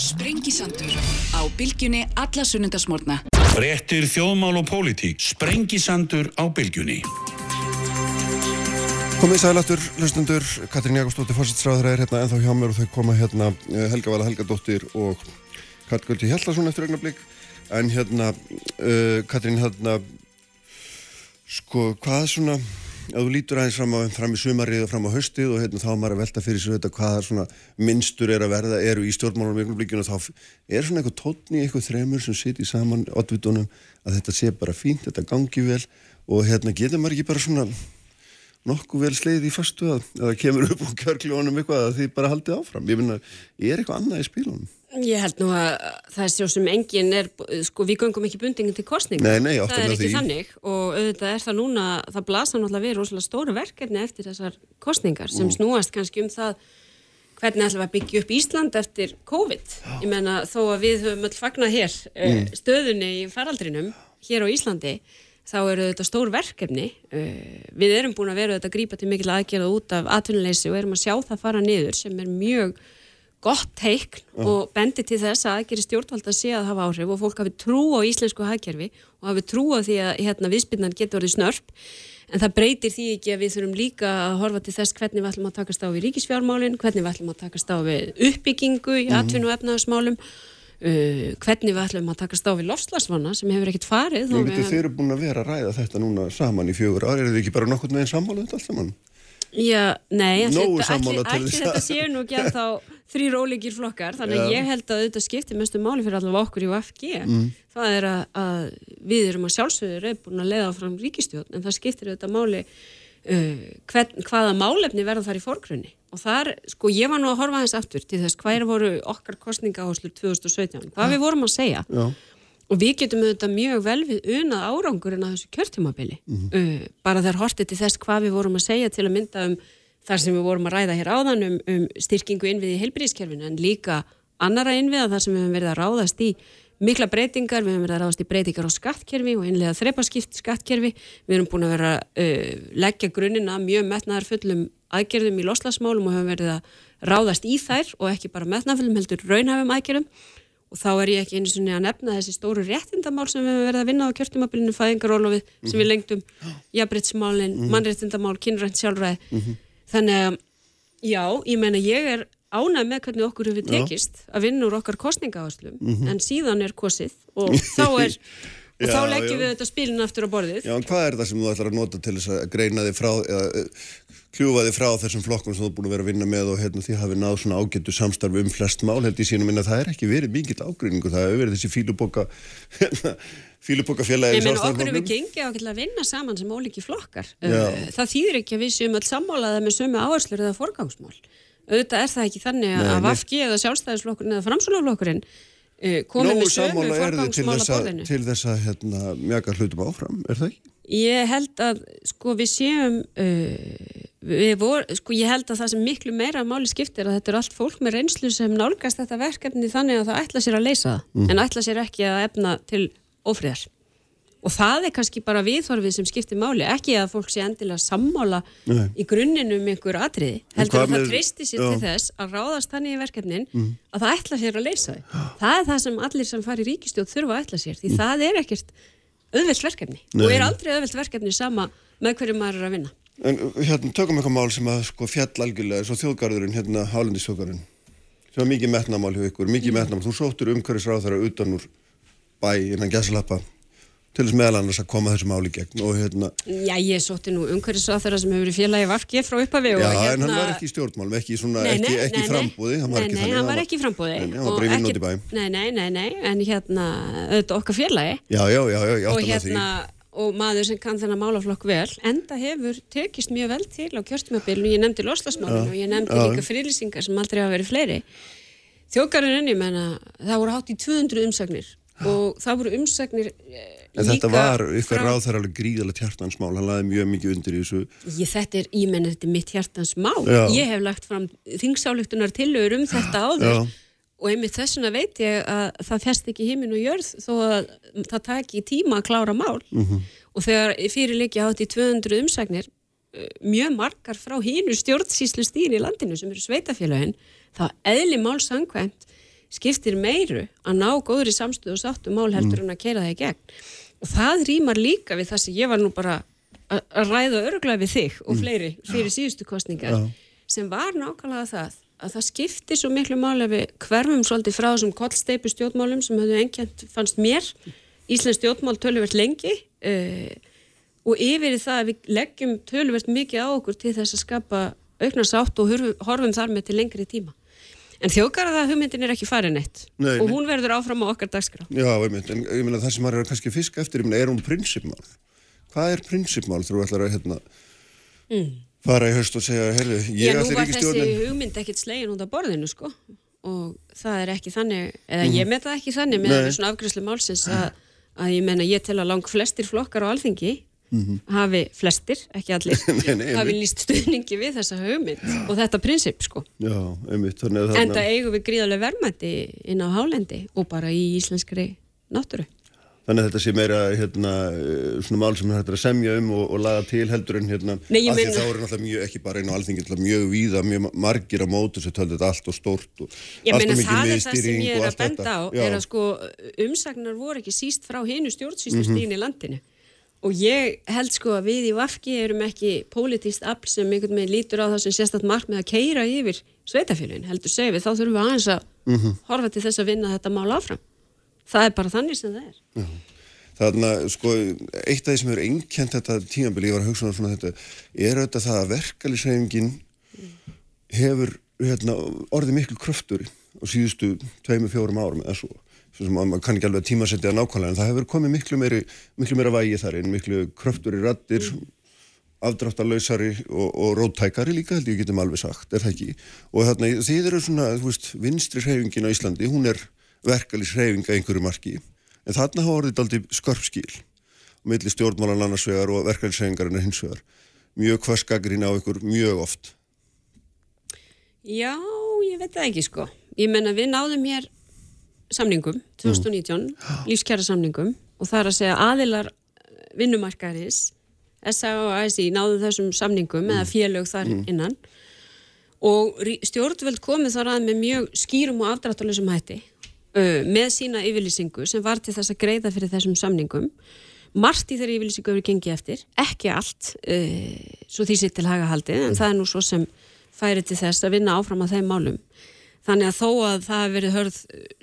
S1: Sprengisandur á bylgjunni alla sunnundasmórna.
S2: Frettir þjóðmál og pólitík. Sprengisandur á bylgjunni.
S3: Komið sælættur, hlustundur, Katrín Jakobsdóttir fórsætsráður er hérna ennþá hjá mér og þau koma hérna eh, Helga Vala Helgadóttir og Karl Göldi Hjallarsson eftir augnablík en hérna uh, Katrín hérna sko hvað svona ef þú lítur aðeins fram, fram í sumarið og fram á haustið og hérna þá er maður að velta fyrir sér þetta hvað svona minnstur er að verða eru í stjórnmálum og þá er svona eitthvað tótni, eitthvað þremur sem sitt í saman oddvitunum að þetta sé bara fínt, þetta gangi vel og hérna getur maður ekki bara svona nokkuð vel sleið í fastu að það kemur upp úr kjörkljónum eitthvað að því bara haldið áfram. Ég finna, er eitthvað annað í spílunum?
S7: Ég held nú að það er svo sem engin er, sko við göngum ekki bundingin til kostninga.
S3: Nei, nei,
S7: það er ekki
S3: því.
S7: þannig og auðvitað er það núna, það blasa náttúrulega við rosalega stóru verkefni eftir þessar kostningar sem snúast kannski um það hvernig ætlum við að byggja upp Ísland eftir COVID. Ég menna þó að við höfum öll fagnað hér mm. stöðunni í faraldrinum hér á Íslandi þá eru þetta stór verkefni. Uh, Við erum búin að vera þetta að grípa til mikil aðgerða út af atvinnuleysi og erum að sjá það fara niður sem er mjög gott teikn og bendi til þess að aðgeri stjórnvalda sé að hafa áhrif og fólk hafi trú á íslensku hagkerfi og hafi trú á því að hérna, viðspinnan getur orðið snörp. En það breytir því ekki að við þurfum líka að horfa til þess hvernig við ætlum að takast á við ríkisfjármálin, hvernig við ætlum að takast á við uppbyggingu í atvinnu og efnaðarsmálum uh, hvernig við ætlum að takast á við lofslagsvanna sem hefur ekkert farið og við
S3: þeir eru búin að vera að ræða þetta núna saman í fjögur ár, eru þið ekki bara nokkurn veginn sammála um þetta allt saman?
S7: Já, nei,
S3: þess
S7: þetta séu nú ekki að þá þrýr ólíkir flokkar, þannig að ég held að þetta skiptir mestu máli fyrir allavega okkur í UFG
S3: Mm.
S7: það er að, að við erum að sjálfsögur er búin að leiða fram ríkistjórn en það skiptir þetta máli uh, hvern, hvaða málefni verða þar í fórgrunni og þar, sko, ég var nú að horfa þess aftur til þess hver voru okkar kostningaháslur 2017, hvað við vorum að segja.
S3: Já.
S7: Og við getum auðvitað mjög vel við unað árangurinn að þessu kjörtímabili. uh, bara þegar hortið til þess hvað við vorum að segja til að mynda um þar sem við vorum að ræða hér áðan um, um styrkingu innvið í heilbyrðiskerfinu en líka annara innviða þar sem við höfum verið að ráðast í mikla breytingar, við höfum verið að ráðast í breytingar á skattkerfi og einlega þrepaskipt skattkerfi. Við erum búin að vera uh, leggja grunnina mjög metnaðar fullum aðgerðum í loslasmálum og höfum verið að ráðast í þær og ekki bara metnaðfullum heldur raunhafum aðgerðum. Og þá er ég ekki einu svona að nefna þessi stóru réttindamál sem við höfum verið að vinna á kjörtumabilinu fæðingarólofið sem við lengdum jafnbryttsmálin, mannréttindamál, kynrænt sjálfræði. Þannig að já, ég meina ég er ánæg með hvernig okkur hefur tekist að vinna úr okkar kostningaáslum en síðan er kosið og þá er og
S3: Já,
S7: þá leggjum
S3: já.
S7: við þetta spilin aftur á borðið
S3: Já, en hvað er það sem þú ætlar að nota til þess að greina þig frá, eða eh, kljúfa þig frá þessum flokkum sem þú er búin að vera að vinna með og hérna því hafi náð svona ágættu samstarfi um flest mál, held ég sínum minna, það er ekki verið mikill ágreiningu, það hefur verið þessi fíluboka, fíluboka félagi
S7: Ég meina okkur hefur gengið ákveðlega að vinna saman sem ólíki flokkar.
S3: Já.
S7: Uh, Það þýðir ekki að við séum öll Auðvitað er það ekki þannig
S3: Nei,
S7: að. Vafki eða sjálfstæðisflokkurinn eða framsónaflokkurinn uh, komið
S3: Nógu
S7: með sömu
S3: eru þið til þess að, til þess að hérna, mjaka hlutum áfram, er það ekki?
S7: Ég held að sko við séum uh, við vor, sko ég held að það sem miklu meira máli skiptir að þetta er allt fólk með reynslu sem nálgast þetta verkefni þannig að það ætla sér að leysa það en ætla sér ekki að efna til ófriðar og það er kannski bara viðhorfið sem skiptir máli ekki að fólk sé endilega sammála
S3: Nei.
S7: í grunninn um einhver atriði heldur að það
S3: með-
S7: treysti sér til þess að ráðast þannig í verkefnin að það ætla sér að leysa þau. Það er það sem allir sem fari í ríkistjóð þurfa að ætla sér því það er ekkert auðvelt verkefni og
S3: Nei.
S7: er aldrei auðvelt verkefni sama með hverju maður er að vinna.
S3: En hérna, tökum eitthvað mál sem að sko fjall algjörlega, svo þjóðgarðurinn, hérna, hálendisþjóðgarðurinn, sem var mikið metnamál hjá ykkur, mikið metnamál, þú sóttur umhverfisráð utan úr bæ innan gæsalappa til þess meðal annars að koma þessu máli gegn og hérna,
S7: Já, ég sótti nú umhverfisráþara sem hefur verið félagi Vafki frá upphafi og
S3: já,
S7: hérna
S3: en hann var ekki í stjórnmálum, ekki í svona,
S7: Nei,
S3: ekki,
S7: nei,
S3: ekki
S7: nei,
S3: frambúði, hann var
S7: nei,
S3: ekki
S7: nei,
S3: þannig.
S7: hann var ekki í frambúði
S3: Nei, nei, hann var
S7: og ekkert-
S3: út í bæ.
S7: Nei, nei, nei, nei, en hérna auðvitað okkar félagi
S3: Já, já, já, já, ég
S7: og
S3: átti með því.
S7: hérna og maður sem kann þennan málaflokk vel enda hefur tekist mjög vel til á kjörtumabilinu, ég nefndi loslasmálinu og ég nefndi
S3: já.
S7: líka fyrirlýsingar sem aldrei hafa verið fleiri þjókarinn ég menna, það voru hátt í 200 umsagnir og það voru umsagnir eh,
S3: En þetta var ykkur
S7: frá-
S3: ráð þar alveg gríðalegt hjartansmál, hann laði mjög mikið undir í þessu.
S7: Ég, þetta er, ég menn þetta er mitt hjartans mál.
S3: Já.
S7: Ég hef lagt fram þingsáleiktunar tillögur um þetta áður
S3: Já.
S7: og einmitt þessuna veit ég að það fjast ekki himinn og jörð þó að það taki tíma að klára mál
S3: Mhm.
S7: og þegar fyrirleikja átt í 200 umsagnir eh, mjög margar frá hínu stjórnsýslu stýri í landinu sem eru sveitafélagin þá eðli mál sangkvæmt skiptir meiru að ná góður í samstöðu og sáttu mál heldur en að keira það í gegn og það rýmar líka við það sem ég var nú bara að ræða öruglega við þig og fleiri fyrir síðustu kostningar
S3: Já.
S7: sem var nákvæmlega það að það skipti svo miklu máli að við hverfum svolítið frá þessum kollsteipu stjórnmálum sem höfðu engjant fannst mér Íslands stjórnmál töluvert lengi uh, og yfir það að við leggjum töluvert mikið á okkur til þess að skapa aukna sátt og horfum þar með til lengri tíma. En þjóðgarða hugmyndin er ekki farin eitt
S3: Nei,
S7: og hún verður áfram á okkar dagskrá.
S3: Já, einmitt, en ég meina það sem maður er kannski fiska eftir, ég meina, er hún prinsipmál? Hvað er prinsipmál þú ætlar að hérna, fara í haust og segja, herru,
S7: Mm. Já,
S3: ég
S7: nú
S3: ætli
S7: var þessi
S3: ríkistjórnin
S7: hugmynd ekkit slegin út af borðinu sko. Og það er ekki þannig, eða ég með það ekki þannig með svona afgræslu málsins að, að ég menna ég tel að lang flestir flokkar á alþingi hafi flestir, ekki allir.
S3: Nei, nei,
S7: hafi líst stuðningi við þessa hugmynd og þetta prinsip sko
S3: Já, einmitt, þannig að
S7: enda eigum við gríðarlega verðmætti inn á hálendi og bara í íslenskri náttúru
S3: Þannig að þetta sé meira hérna, eh, svona mál sem er hægt að semja um og, og laga til heldur en hérna,
S7: Nei, ég
S3: af því
S7: meina-
S3: þá eru náttúrulega mjög, ekki bara einn á alþingi, mjög víða, mjög margir á mótu sem töldu þetta allt og stórt og
S7: Ég
S3: allt
S7: meina
S3: og mikið
S7: það er það sem ég
S3: og
S7: er að
S3: allt
S7: benda
S3: þetta.
S7: á
S3: Já.
S7: er að sko umsagnar voru ekki síst frá hinu stjórnsýslustíðin
S3: Mhm.
S7: í landinu og ég held sko að við í Vafki erum ekki pólitíst afl sem einhvern veginn lítur á það sem sérstætt markmið að keira yfir sveitafélagin heldur segja við þá þurfum við aðeins að
S3: Mhm.
S7: horfa til þess að vinna þetta mál áfram. Það er bara þannig sem það er.
S3: Þannig að sko, eitt af því sem hefur einkjent þetta tímabili, ég var að hugsa um svona þetta, er auðvitað það að verkalisreifingin hefur hérna, orðið miklu kröftur á síðustu tveimu, fjórum árum eða svo. Maður kann ekki alveg að tímasetja nákvæmlega, en það hefur komið miklu meiri, miklu meira vægi þar inn, miklu kröftur í rattir, afdráttarlausari og, og róttækari líka held ég getum alveg sagt, er það ekki? Og þarna þið eru svona, þú veist, vinstri hreyfingin á Íslandi, hún er verkalis hreyfinga einhverju marki, en þarna hafa orðið aldrei skörpskil milli stjórnmálan annars vegar og verkalis hreyfingarinn hins vegar, mjög kvaskagrin á ykkur mjög oft.
S7: Já, ég veit það ekki sko. Ég menna við náðum hér samningum 2019, lífskjara samningum og það er að segja aðilar vinnumarkaðis SA og ASI náðu þessum samningum eða félög þar innan. Og stjórnvöld komið þar að með mjög skýrum og afdráttuleysum hætti uh, með sína yfirlýsingu sem var til þess að greiða fyrir þessum samningum. Margt í þeirri yfirlýsingu hefur gengið eftir ekki allt, uh, svo því sér til haga haldið, en það er nú svo sem færi til þess að vinna áfram að þeim málum þannig að þó að það hafi verið hörð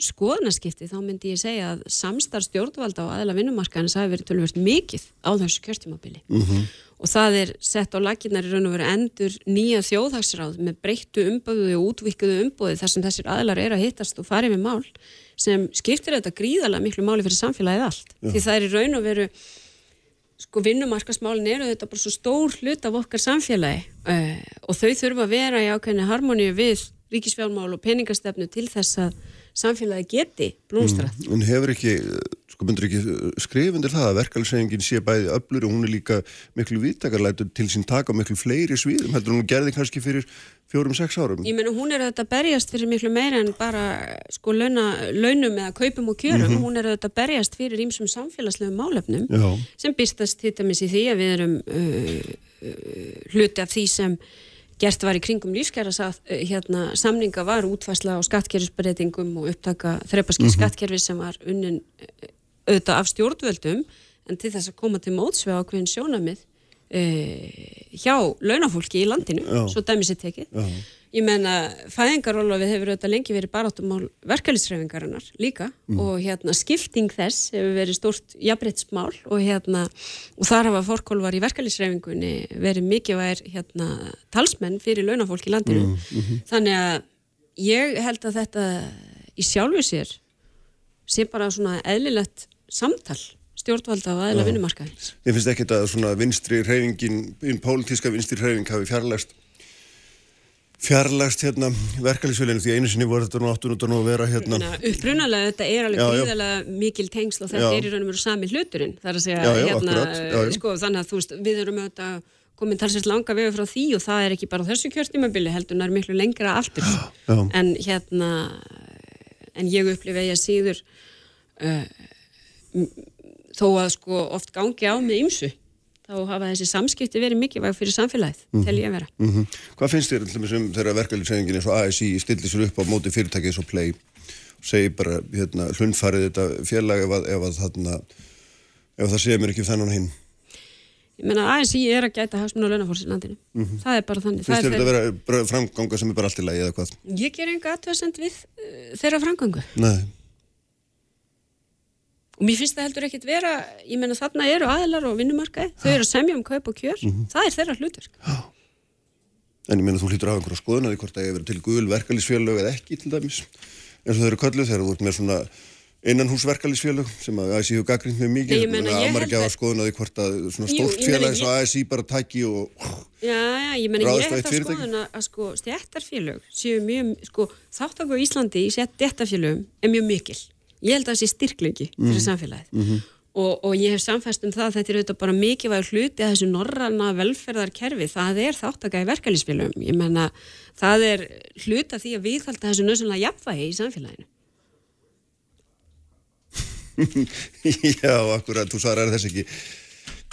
S7: skoðanaskipti þá myndi ég segja að samstarf stjórnvalda og aðla vinnumarkaðins hafi verið tölvöld mikið á þessu kjörtímabili. Og það er sett á laginnar í raun og veru endur nýja þjóðhagsráð með breyttu umböðu og útvikkuðu umböðu þar sem þessir aðlar eru að hittast og farið með mál sem skiptir þetta gríðarlega miklu máli fyrir samfélagið allt. Því það er í raun og veru sko vinnumarkasmálin eru þetta bara svo stór hlut af okkar samfélagi uh, og þau þurfa að vera í ákveðinu harmoníu við ríkisfjármál og peningastefnu til þess að samfélagi geti blómstrað.
S3: En hefur ekki, sko myndur ekki skrifundir það að verkefælsreifingin sé bæði öflur og hún er líka miklu vítakarlætur til sín taka miklu fleiri svíðum heldur hún gerði kannski fyrir fjórum, sex árum.
S7: Ég meina hún er auðvitað að berjast fyrir miklu meira en bara sko launa, launum eða kaupum og kjörum, hún er auðvitað að berjast fyrir ímsum samfélagslegum málefnum
S3: Já.
S7: sem byrstast til dæmis í því að við erum uh, uh, hluti af því sem gert var í kringum lífskjara hérna, samninga var útfæsla á skattkerfisbreytingum og upptaka þrepaskið skattkerfi sem var unnin uh, auðvitað af stjórnvöldum en til þess að koma til mótsvega á hverjum sjónamið uh, hjá launafólki í landinu,
S3: Já.
S7: svo dæmis er tekið.
S3: Já.
S7: Ég menna, fæðingarólofið hefur auðvitað lengi verið baráttumál verkefælisreifingarinnar líka og hérna skipting þess hefur verið stórt jafnbrettsmál og hérna og þar hafa fórkólvar í verkefælisreifingunni verið mikilvægir hérna talsmenn fyrir launafólk í landinu. Þannig að ég held að þetta í sjálfu sér sé bara svona eðlilegt samtal stjórnvalda og aðeila vinnumarkaðins.
S3: Ég finnst ekki að svona vinstri hreyfingin, einn pólitíska vinstri hreyfing hafi fjarlægst fjarlægst hérna verkefælisveilinu því einu sinni voru þetta nú áttur út að vera hérna
S7: upprunalega þetta er alveg gríðarlega mikil tengsl og þetta
S3: Já.
S7: er í raun og veru sami hluturinn. Það er að segja
S3: Já, já,
S7: hérna, sko, þannig að þú veist við erum auðvitað komin talsvægt langa vegu frá því og það er ekki bara þessu kjörtímabili heldur það er miklu lengra aftur.
S3: Já.
S7: en hérna en ég upplifi að ég síður uh, þó að sko oft gangi á með ymsu þá hafa þessi samskipti verið mikilvæg fyrir samfélagið, tel ég að vera
S3: Mhm. Hvað finnst þér dæmis um þegar verkefælisreifingin eins og ASI stilli sér upp á móti fyrirtækið eins og Play segi bara hérna, hlundfarið þetta félag ef að, ef að, þarna, ef það segir mér ekki þennan hinn.
S7: Ég meina ASI er að gæta hagsmun og launafólks í landinu. Það er bara þannig.
S3: Finnst þér þetta að vera framganga sem er bara allt í lagi eða hvað?
S7: Ég ger enga aðtöðsend við uh, þeirra framgöngu.
S3: Nei.
S7: Og mér finnst það heldur ekkit vera, ég meina þarna eru aðilar og vinnumarkaði, þau eru að semja um kaup og kjör,
S3: Mhm.
S7: það er þeirra hlutverk.
S3: En ég meina þú hlýtur af einhverja skoðunaði hvort það hefur til gul verkalýsfélög eða ekki til dæmis. En svo þau eru kölluð þegar þú ert með svona innanhúsverkalýsfélög sem að ASI hefur gaggrind með mikið.
S7: Ég meina, ég held
S3: ekki af
S7: að-
S3: skoðunaði hvort að svona stórt félag eins og ASI bara tæki og...
S7: Já, já, ég meina ég það
S3: fyrirtæki?
S7: skoðun að, að sko stjættarfélög séu mjög, sko þáttak á Íslandi í stjættarfélögum er mjög mikil. Ég held að það sé styrkleiki fyrir samfélagið.
S3: Mhm.
S7: Og, og ég hef samfæst um það að þetta er auðvitað bara mikilvæg hluti að þessu norranna velferðarkerfi, það er þáttaka í verkalýsfélögum. Ég menna, það er hluta því að viðhalda þessu nöðsynlega jafnvægi í samfélaginu.
S3: Já, akkurat, þú svarar þess ekki.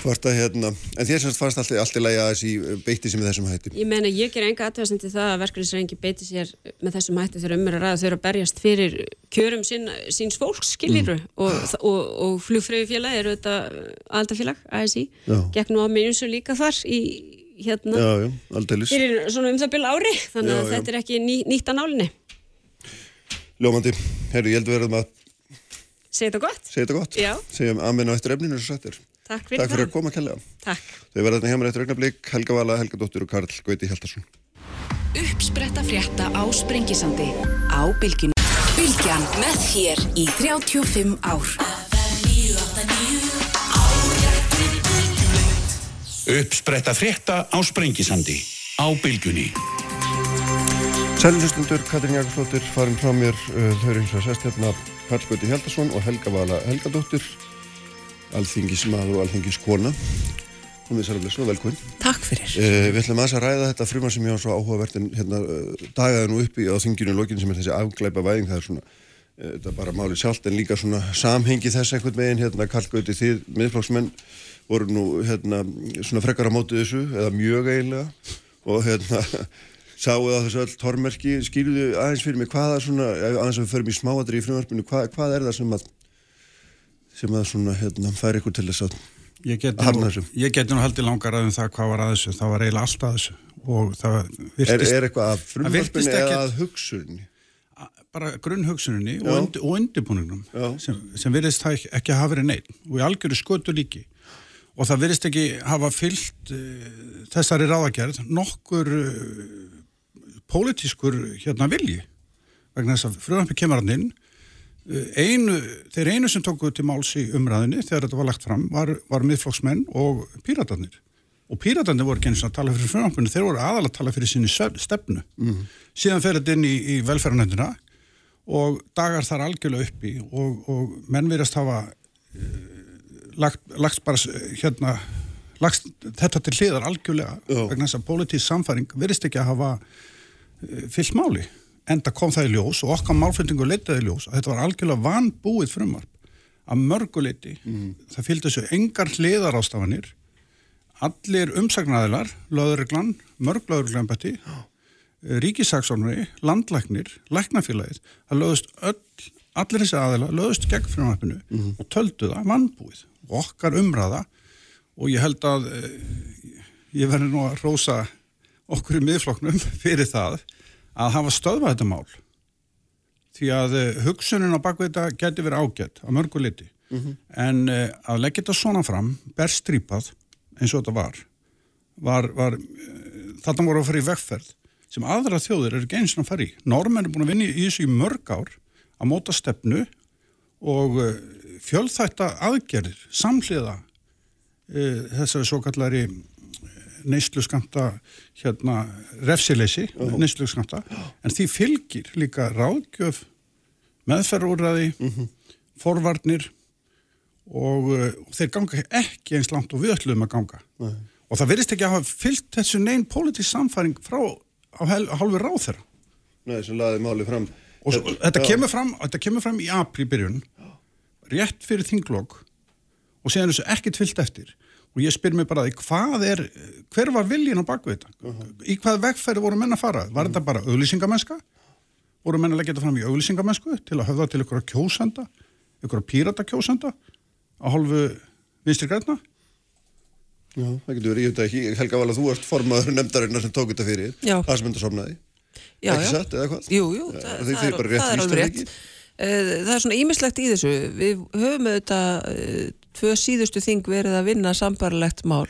S3: Hvort að hérna, en þér semst fannst allt, allt í lagi að ASI beitti sem með þessum hætti.
S7: Ég meina, ég ger enga aðtöðasend til það að verkefnisrengi beiti sér með þessum hætti þegar um er að ræða þau eru að berjast fyrir kjörum sín, síns fólks, skiliru
S3: Mm.
S7: og, og, og flugfröðufélag eru þetta aldafélag, ASI nú á minjumsu líka þar í hérna,
S3: Já, já, aldeilis.
S7: fyrir svona um það byrja ári þannig
S3: Já,
S7: að þetta er ekki ný, nýtt að nálinni
S3: Ljómandi, herru, ég held við verðum að
S7: Segð þetta gott?
S3: segja þetta gott.
S7: Já.
S3: Segjum amen á eftir efninu sem sagt er.
S7: Takk fyrir
S3: Takk fyrir að koma kærlega.
S7: Takk.
S3: Þau verða þarna hjá mér eftir augnablik, Helga Vala, Helga Dóttir og Karl Gauti Hjaltarsson.
S1: Uppspretta frétta á Sprengisandi á Bylgjunni. Bylgjan með þér í 35 ár.
S2: Uppspretta frétta á Sprengisandi á Bylgjunni.
S3: Sælilustundur, Katrín Jakobsdóttir, farin frá mér, uh, þau eru eins og sest hérna Karl Gauti Hjaltarsson og Helga Vala Helga Dóttir, alþingismað og alþingiskona. Hún er særlega svo velkvinn.
S1: Takk fyrir.
S3: Uh, við ætlum aðeins að ræða þetta frumar sem ég á svo áhugavert en hérna uh, dagaði nú uppi á þinginu lokinu sem er þessi afglæpa væðing, það er svona uh, þetta er bara málið sjálft en líka svona samhengi þess einhvern veginn, hérna Karl Gauti þið miðflokksmenn voru nú hérna svona frekar á móti þessu eða mjög eiginlega og hérna sáuð á þessu öll tormerki skýruðu aðeins fyrir mig hvaða svona aðeins að við förum í smáadri í frumvarpinu hvað, hvað er það sem að sem að svona hérna færi ykkur til þess að Að
S8: nú,
S3: þessu.
S8: ég geti nú haldið langar að um það hvað var að þessu, það var eiginlega allt að þessu. Og það
S3: er,
S8: virtist
S3: er eitthvað að
S8: virtist
S3: frumvarpinu eða að hugsunni
S8: bara grunnhugsuninni
S3: Já.
S8: og, undi, og undirbúningnum sem, sem virðist ekki- ekki hafa verið neitt og í algjöru skötu líki. Og það virðist ekki hafa fyllt uh, þessari ráðagerð nokkur uh, pólitískur hérna vilji vegna þess að frumvarpi kemur hann inn einu, þeir einu sem tóku til máls í umræðinni þegar þetta var lagt fram var, var miðflokksmenn og píratarnir. Og píratarnir voru og að tala fyrir frumvarpinu þeir voru aðal að tala fyrir sinni stefnu. Síðan fer þetta inn í, í velferðanendina og dagar þar algjörlega uppi og, og menn verðast hafa uh, lagt, lagt bara hérna lagt þetta til hliðar algjörlega
S3: Já.
S8: vegna þess að pólitísk samfæring verðist ekki að hafa uh, fyllt máli enda kom það í ljós og okkar málfendingu leitaði í ljós að þetta var algjörlega vanbúið frumvarp. Að mörguleiti það fylgdi þessu engar hliðar ástafanir allir umsagnæðilar löðurreglan, mörg löðurreglambætti ríkisaksónuri, landlæknir læknafélagið, það löðust öll, allir þessi aðila löðust gegn frumvarpinu og töldu það vannbúið og okkar umræða og ég held að eh, ég verði nú að rósa okkur í miðflokknum fyrir það að hafa stöðvað þetta mál. Því að eh, hugsunin á bakvið þetta geti verið ágætt á mörgu liti en uh, að leggja þetta svona fram berstrýpað eins og þetta var var, var uh, þarna voru að fara í vegferð sem aðra þjóðir eru og að fara í. Normenn er búin að vinna í þessu í mörg ár að móta stefnu og fjölþætta aðgerðir samhliða uh, þessari svo kallari neyslu skamta hérna refsileysi, neyslu skamta en því fylgir líka ráðgjöf meðferðúræði forvarnir og uh, þeir ganga ekki eins langt og við ætlum að ganga.
S3: Nei.
S8: og það verðist ekki að hafa fyllt þessu neinn pólitísk samfæring frá á hálfu ráð þeirra
S3: Nei, sem laði máli fram.
S8: Og svo, þetta, kemur fram, þetta kemur fram í apri byrjun rétt fyrir þinglokk og séðan þessu ekkert fyllt eftir og ég spyr mig bara því hvað er hver var viljin á bakvið þetta í hvað vegferði voru menn að fara var þetta bara auðlýsingamennska voru menn að leggja þetta fram í auglýsingamennsku til að höfða til ykkur að kjósenda, ykkur að pírata kjósenda á hálfu vinstri græna.
S3: Já, það getur verið, ég veit ekki, Helga Vala, þú varst formaður nefndarinnar sem tók þetta fyrir,
S9: Já.
S3: það sem enda somnaði.
S9: Já,
S3: ekki
S9: já.
S3: satt, eða hvað?
S9: Jú, jú,
S3: Ja,
S9: það, það,
S3: þið
S9: er,
S3: bara rétt
S9: það er alveg rétt. Eh, Það er svona ímislegt í þessu. Við höfum auðvitað eh, tvö síðustu þing verið að vinna sambarlegt mál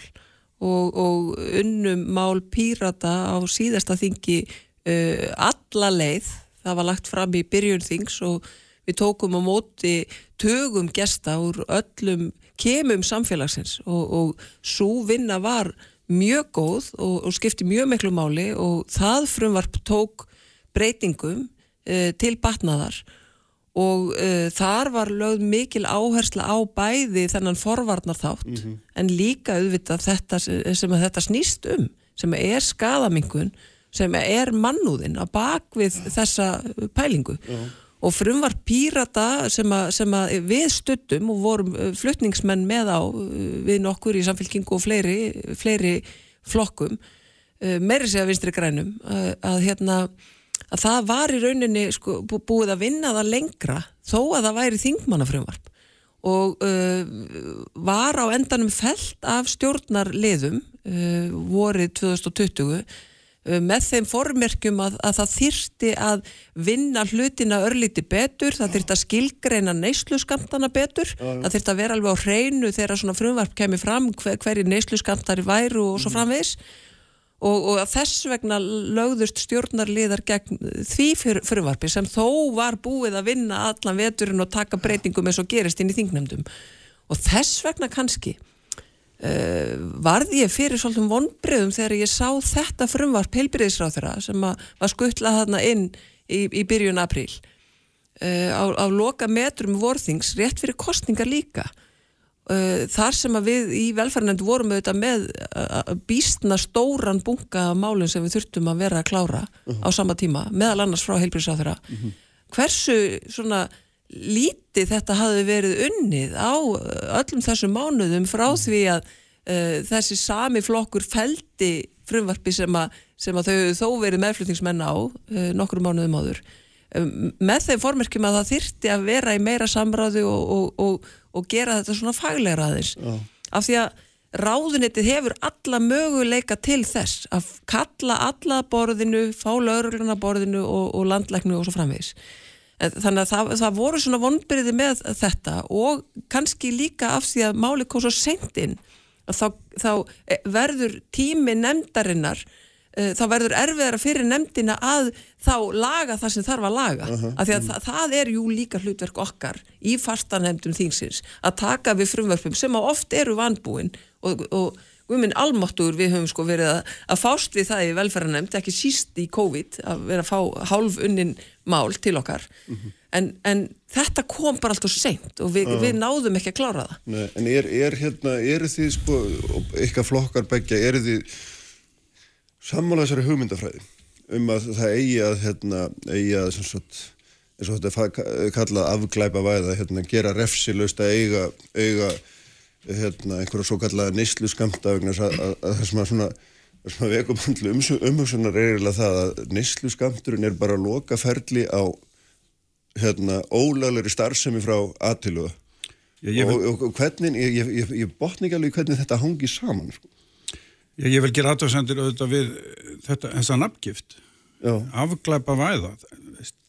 S9: og, og unnum mál pírata á síðasta þingi uh, alla leið. Það var lagt fram í byrjun þings og við tókum á móti tögum gesta úr öllum kemum samfélagsins og, og svo vinna var mjög góð og, og skipti mjög miklu máli og það frumvarp tók breytingum uh, til batnaðar og uh, þar var lögð mikil áhersla á bæði þennan forvarnar þátt en líka auðvitað þetta sem, að þetta snýst um sem er skadamingun sem er mannúðin á bakvið þessa pælingu. Og frumvar pírata sem, að, sem að við stuttum og vorum uh, flutningsmenn með á uh, við nokkur í samfélkingu og fleiri, fleiri flokkum uh, meiri segja vinstri grænum uh, að hérna að það var í rauninni sko, bú- búið að vinna það lengra þó að það væri þingmannafrumvarp. Og uh, var á endanum felt af stjórnarliðum uh, vorið 2020 uh, með þeim formerkjum að, að það þyrti að vinna hlutina örlíti betur, það þyrti að skilgreina neysluskamtana betur, það þyrti að vera alveg á hreinu þegar svona frumvarp kemur fram hver, hverju neysluskamtari væru og svo framvegis og, og þess vegna lögðust stjórnarliðar gegn því fyr, frumvarpi sem þó var búið að vinna allan veturinn og taka breytingum eins og gerist inn í þingnefndum. Og þess vegna kannski uh, varði ég fyrir svolítum vonbreyðum þegar ég sá þetta frumvarp heilbyrðisráþurra sem að var skuttlað þarna inn í, í byrjun apríl. Uh, á, á loka metrum vorþings rétt fyrir kostningar líka þar sem við í velferðnefnd vorum auðvitað með uh, býstna stóran bunga málum sem við þurftum að vera að klára á sama tíma, meðal annars frá heilbríðsáþurra hversu svona lítið þetta hafi verið unnið á uh, öllum þessum mánuðum frá því að uh, þessi sami flokkur feldi frumvarpi sem að, sem að þau þó verið meðflutningsmenn á uh, nokkru mánuðum áður. Með þeim formerkjum að það þyrti að vera í meira samráði og, og, og, og gera þetta svona faglegra aðeins. Af því að ráðunitið hefur alla möguleika til þess að kalla alla borðinu, fá laurugluna borðinu og, og landlæknu og svo framvegis. En þannig að það, það voru svona vonbyrði með þetta og kannski líka af því að máli kom svo að þá, þá eh, verður tími nefndarinnar þá verður erfiðara fyrir nefndina að þá laga það sem þarf að laga. Af því að það, það er jú líka hlutverk okkar í fastanefndum þingsins að taka við frumvörpum sem að oft eru vanbúin og, og við minn almáttur við höfum sko verið að, að fást við það í velferðanemnd, ekki síst í COVID að vera að fá hálf unnin mál til okkar. En, en þetta kom bara alltaf seint og við, við náðum ekki að klára það.
S3: Nei, en er, er hérna, eru þið sko, ykkar flokkar begja, eru þið sammála þessari hugmyndafræði um að það eigi að, hérna, eigi að, sagt, eins og þetta er kallað afglæpa væða, hérna, gera refsilaust að eiga, eiga, hérna, einhverja svo kallaða neyslu skamta vegna þess að, að, að það sem að svona, sem að vekubandlu umhugsunar er eiginlega það að neyslu skamturinn er bara lokaferli á, hérna, ólaglegri starfsemi frá aðtiluða. Og, og, og hvernig, ég, ég, ég, ég botni ekki alveg hvernig þetta hangi saman sko.
S8: Ég, ég vil gera aðtöðsendir auðvitað við þetta, þessa nafngift. Afglæpa væða.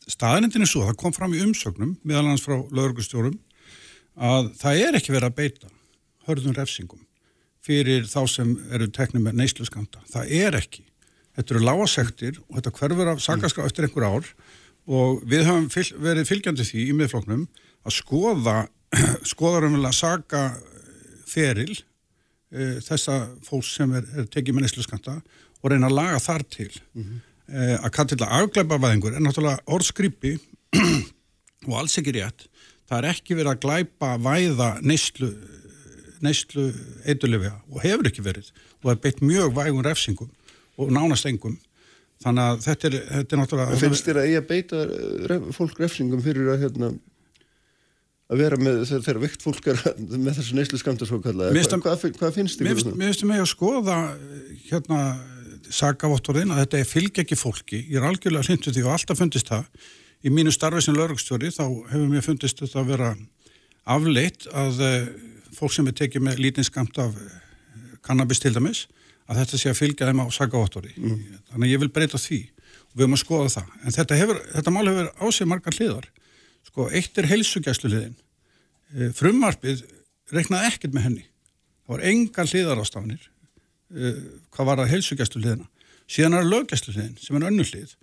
S8: Staðnendin er svo, það kom fram í umsögnum meðal hans frá laurugustjórum að það er ekki verið að beita hörðum refsingum fyrir þá sem eru teknið með neysluskamta það er ekki, þetta eru lágasektir og þetta hverfur af sakaskrá eftir einhver ár og við höfum fyl, verið fylgjandi því í miðfloknum að skoða skoða raunverulega saka feril uh, þessa fólks sem er, er tekið með neysluskamta og reyna að laga þar til. Mm að kalla þetta afglæpa væðingur er náttúrulega orðskripi og alls ekki rétt. Það er ekki verið að glæpa væða neyslu, neyslu eitulifja og hefur ekki verið. Og er beitt mjög vægun refsingum og nánast engum. Þannig að þetta er, þetta er náttúrulega
S3: en finnst þér að eigi að beita ref, fólk refsingum fyrir að hérna að vera með þegar, veikt fólk er með þessu neyslu skamta svo
S8: Mér finnst
S3: Hva,
S8: að-
S3: hvað, hvað, hvað finnst
S8: Mér
S3: þér?
S8: finnst, mér mig að skoða hérna sakavottorðin að þetta er fylgja ekki fólki. Ég er algjörlega hlindu því og alltaf fundist það. Í mínu starfi sem laurugstjóri þá hefur mér fundist þetta að vera afleitt að uh, fólk sem er tekið með lítinn skamt af kannabis til dæmis að þetta sé að fylgja þeim á sakavottorði. Mm. Þannig að ég vil breyta því og við höfum að skoða það. En þetta, hefur, þetta mál hefur á sig margar hliðar. Sko, eitt er heilsugjæslu hliðin. Uh, frumarpið reiknaði ekkert með henni. Það var engar hliðar ástafanir uh, hvað var að heilsugjæslu hliðina. Síðan er lögjæslu hliðin sem er önnu hlið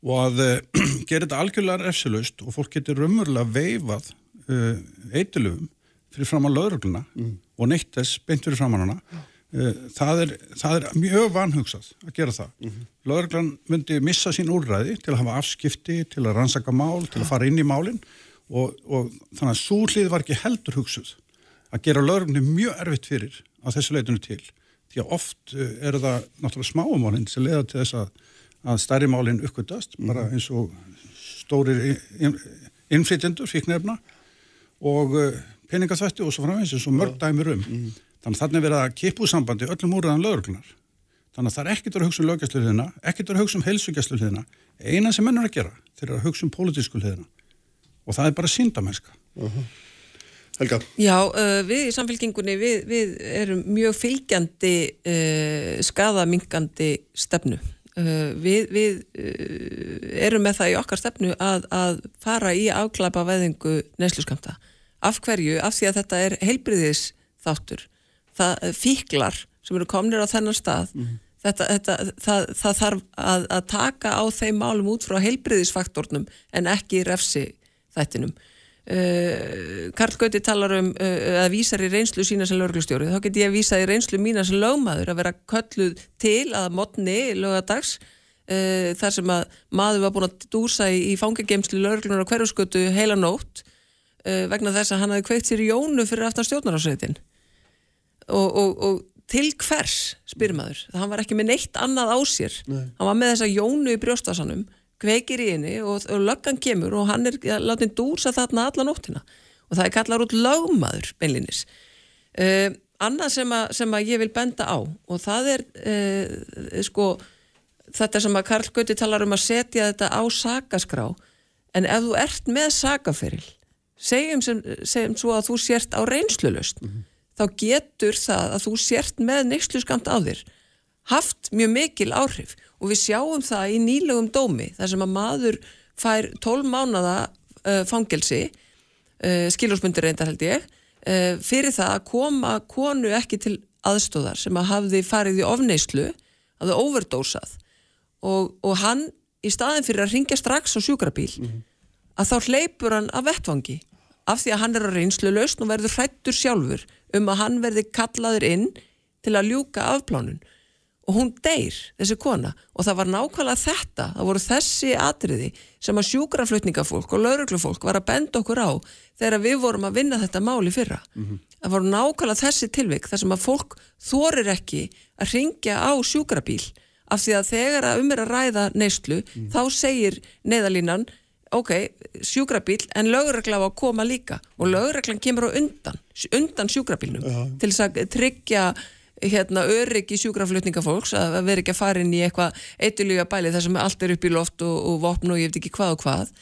S8: og að uh, gera þetta algjörlega refsilust og fólk getur raunverulega veifað eitilöfum fyrir fram á löðrugluna mm. og neitt þess beint fyrir fram á hana það, er, það er mjög vanhugsað að gera það. Mm -hmm. Löðruglan myndi missa sín úrræði til að hafa afskipti, til að rannsaka mál, til að fara inn í málinn og, og þannig að svo hlið var ekki heldur hugsuð að gera löðruglunni mjög erfitt fyrir að þessu leitinu til því að oft uh, eru það náttúrulega smáumálinn sem leiða til þess að, að stærri málinn uppgötast, mm. bara eins og stórir innflytjendur, fíknefna og uh, peningaþvætti og svo framvegs eins og mörg dæmir um. Mm. Þannig að þarna er verið að kipu sambandi öllum úrraðan lögurklunar. Þannig að það er ekkert að hugsa um lögjastluðina, ekkert að hugsa um heilsugjastluðina. Einan sem mennur að gera, þeir eru að hugsa um pólitísku hliðina. Og það er bara síndamennska. Uh -huh.
S3: Helga?
S9: Já, uh, við í samfélkingunni, við, við erum mjög fylgjandi uh, skadamingandi stefnu. Uh, við við erum með það í okkar stefnu að, að fara í afklapa veðingu neysluskamta. Af hverju? Af því að þetta er heilbriðis þáttur. Það fíklar sem eru komnir á þennan stað mm -hmm. þetta, þetta, það, það þarf að, að taka á þeim málum út frá heilbriðisfaktornum en ekki refsi þættinum uh, Karl Gauti talar um uh, að vísar í reynslu sína sem löglustjóri þá get ég að vísa í reynslu mína sem lögmaður að vera kölluð til að modni lögadags uh, þar sem að maður var búin að dúsa í, í fangagemslu löglunar á hverjusgötu heila nótt vegna þess að hann hafi kveikt sér í jónu fyrir aftan stjórnarásveitin og, og, og til hvers, spyrir maður það hann var ekki með neitt annað á sér. Nei. hann var með þessa jónu í brjóstasanum kveikir í henni og, og löggan kemur og hann er látið dúsa þarna alla nóttina. Og það er kallar út lögmaður beinlinis uh, annað sem, a, sem að ég vil benda á og það er uh, sko þetta sem að Karl Gauti talar um að setja þetta á sakaskrá. En ef þú ert með sakaferil segjum sem, segjum svo að þú sért á reynslulust mm -hmm þá getur það að þú sért með neykslu skamt á þér haft mjög mikil áhrif. Og við sjáum það í nýlegum dómi þar sem að maður fær 12 mánada uh, fangelsi uh, skiljósmundir reyndar held ég uh, fyrir það að koma konu ekki til aðstóðar sem að hafði farið í ofneyslu hafði overdósað og, og hann í staðin fyrir að ringja strax á sjúkrabíl mm -hmm. að þá hleypur hann af vettvangi af því að hann er að reynslu lausn og verður hrættur sjálfur um að hann verði kallaður inn til að ljúka afplánun og hún deyr, þessi kona og það var nákvæmlega þetta, það voru þessi atriði sem að sjúkraflutningafólk og lauruglufólk var að benda okkur á þegar við vorum að vinna þetta máli fyrra mm -hmm. það voru nákvæmlega þessi tilvik þar sem að fólk þorir ekki að ringja á sjúkrabíl af því að þegar að um er að ræða neyslu, mm -hmm. þá segir neðalínan ok, sjúkrabíl en lögregla á að koma líka. Og lögreglan kemur á undan undan sjúkrabílnum -huh. til þess að tryggja hérna öryggi sjúkraflutningafólks að vera ekki að fara inn í eitthvað eitulíga bæli þar sem allt er upp í loft og, og vopn og ég veit ekki hvað og hvað.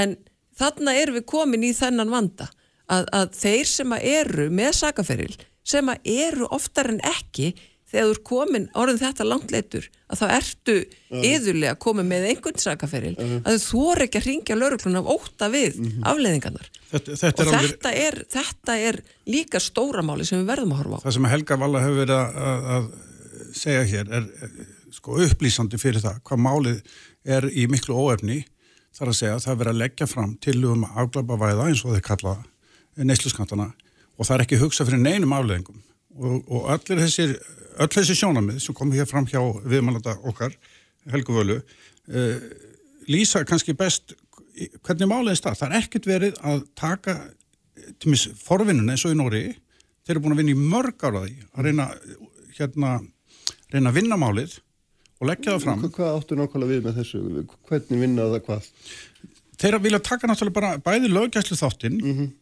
S9: En þarna erum við komin í þennan vanda að, að þeir sem að eru með sakaferil sem að eru oftar en ekki þegar þú er komin orðin þetta langt leitur að þá ertu yðurlega komið með einhvern sakaferil að þú er ekki að ringja lauruglun af óta við mhm. afleðingarnar þetta, þetta og er þetta, alveg... er, þetta er líka stóramáli sem við verðum að horfa á.
S8: Það sem Helga Valla hefur verið að, að, að segja hér er sko, upplýsandi fyrir það hvað málið er í miklu óefni. Þar að segja að það verið að leggja fram til um afglapa væða eins og þeir kalla neysluskantana og það er ekki hugsað fyrir neinum afleðingum og, og allir þessir öll þessi sjónamið sem kom hér fram hjá viðmannata okkar, Helgu Völu uh, lýsa kannski best hvernig máliðist það. Það er ekkert verið að taka til mis forvinnun eins og í Nóri þeir eru búin að vinna í mörg ára því að reyna, hérna, reyna að vinna málið og leggja það fram.
S3: Hvað áttu nákvæmlega við með þessu? Hvernig vinnaða það hvað?
S8: Þeir vilja taka náttúrulega bara bæði löggæslu þáttinn mm -hmm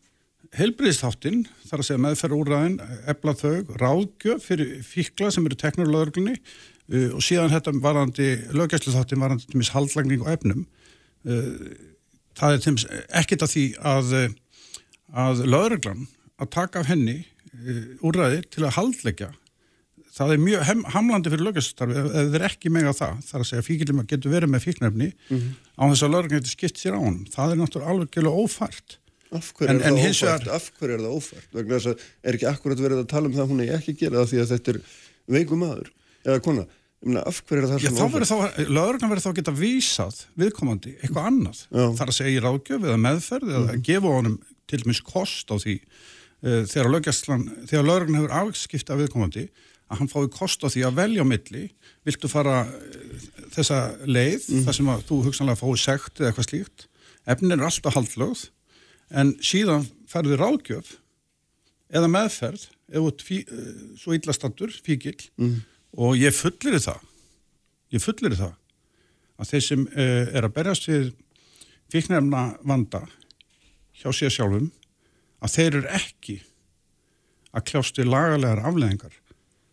S8: helbriðsþáttinn, þar að segja meðferð úrræðin, ebla þau, ráðgjöf fyrir fíkla sem eru teknurlaugurglunni, uh, og síðan þetta varandi löggjæslu þáttin varandi til mis haldlagning og efnum. Uh, það er til mis ekkit að því að uh, að lögreglan að taka af henni uh, úrræði til að haldleggja. Það er mjög hem, hamlandi fyrir löggjastarfi ef þeir eru ekki með á það þar að segja fíkildum að getur verið með fíknefni
S3: Mhm.
S8: á þess að lögreglan getur skipt sér á honum. Það er náttúrulega alveg ófært
S3: Af hverju
S8: En-
S3: er ófært? Af hverju er það ófært? Vegna þess að er ekki akkurat verið að tala um það að hún er ekki að gera það því að þetta er veikum maður eða kona. Af hverju er það
S8: Já, þá
S3: svona
S8: þá, lögreglan verður þá að geta vísað viðkomandi eitthvað annað.
S3: Já.
S8: Þar að segja í ráðgjöf eða meðferð eða gefa honum til dæmis kost á því uh, þegar lögreglan hefur afskipta viðkomandi að hann fái kost á því að velja milli viltu fara uh, þessa leið þar sem að þú hugsanlega fái sekt eða eitthvað slíkt. Efnin er alltaf haldlögð en síðan ferður ráðgjöf eða meðferð eða fí, uh, svo illastandur, fíkil og ég fullir það ég fullir það að þeir sem uh, er að berjast við fíknefna vanda hjá sér sjálfum að þeir eru ekki að kljást við lagalegar afleðingar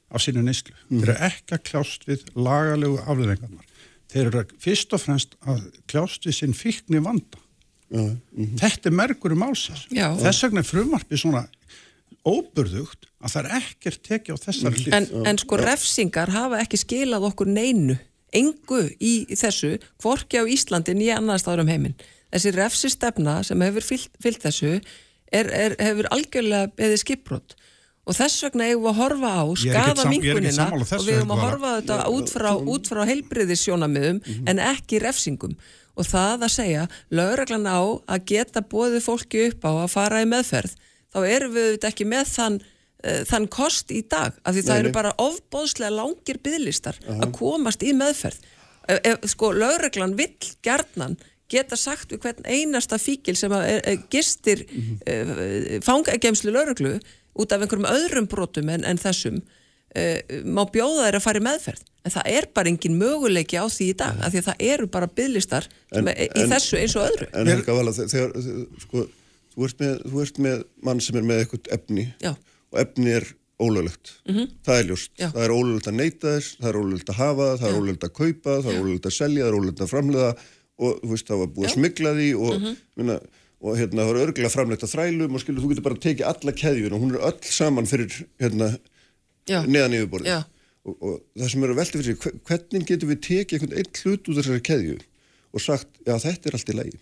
S8: af sínu neyslu. Þeir eru ekki að kljást við lagalegu afleðingarnar. Þeir eru fyrst og fremst að kljást við sinn fíkni vanda.
S3: Já, mhm.
S8: Þetta er merkur um álsins.
S9: Já.
S8: Þess vegna er frumarpið svona óburðugt að það er ekkert tekið á þessari hlið.
S9: En, en sko refsingar hafa ekki skilað okkur neinu, engu í þessu, hvorki á Íslandi nýja annars stáður um heiminn. Þessi refsistefna sem hefur fyllt, fyllt þessu er, er, hefur algjörlega beðið skipbrott og þess vegna eigum við að horfa á skada
S8: sammála
S9: og við eigum að horfa á þetta út frá, út frá heilbriðissjónamiðum en ekki refsingum og það að segja, lögreglan á að geta bóðið fólki upp á að fara í meðferð, þá erum við auðvitað ekki með þann uh, þann kost í dag, af því það
S3: Nei,
S9: eru
S3: nei.
S9: bara ofbóðslega langir byðlistar að komast í meðferð ef, ef, sko, lögreglan vill gjarnan geta sagt við hvern einasta fíkil sem er, er, gistir mm -hmm. fangagemslu lögreglu út af einhverjum öðrum brotum en, en þessum uh, má bjóða þeir að fara í meðferð en það er bara engin möguleiki á því í dag af því að það eru bara er, í
S3: en-
S9: þessu eins og öðru
S3: En Helga Vala, þegar, þegar sko, þú, ert með, þú ert með mann sem er með eitthvað efni
S9: Já.
S3: og efni er ólöglegt. Það er ljóst.
S9: Já.
S3: Það er ólöglegt að neyta þess, það er ólöglegt að hafa það, það er ólöglegt að kaupa, það er ólöglegt að selja, það er ólöglegt að framlega og þú veist, það var búið að smigla því og, minna, og hérna, það var örgulega framlegt að þrælum og skilur, þú getur bara tekið alla keðjun og hún er öll saman fyrir hérna,
S9: Já.
S3: neðan yfirborðið.
S9: Já.
S3: Og, og það sem er að velta fyrir sig, hve- hvernig getum við tekið einhvern einn hlut úr þessari keðju og sagt, já þetta er allt í lagi.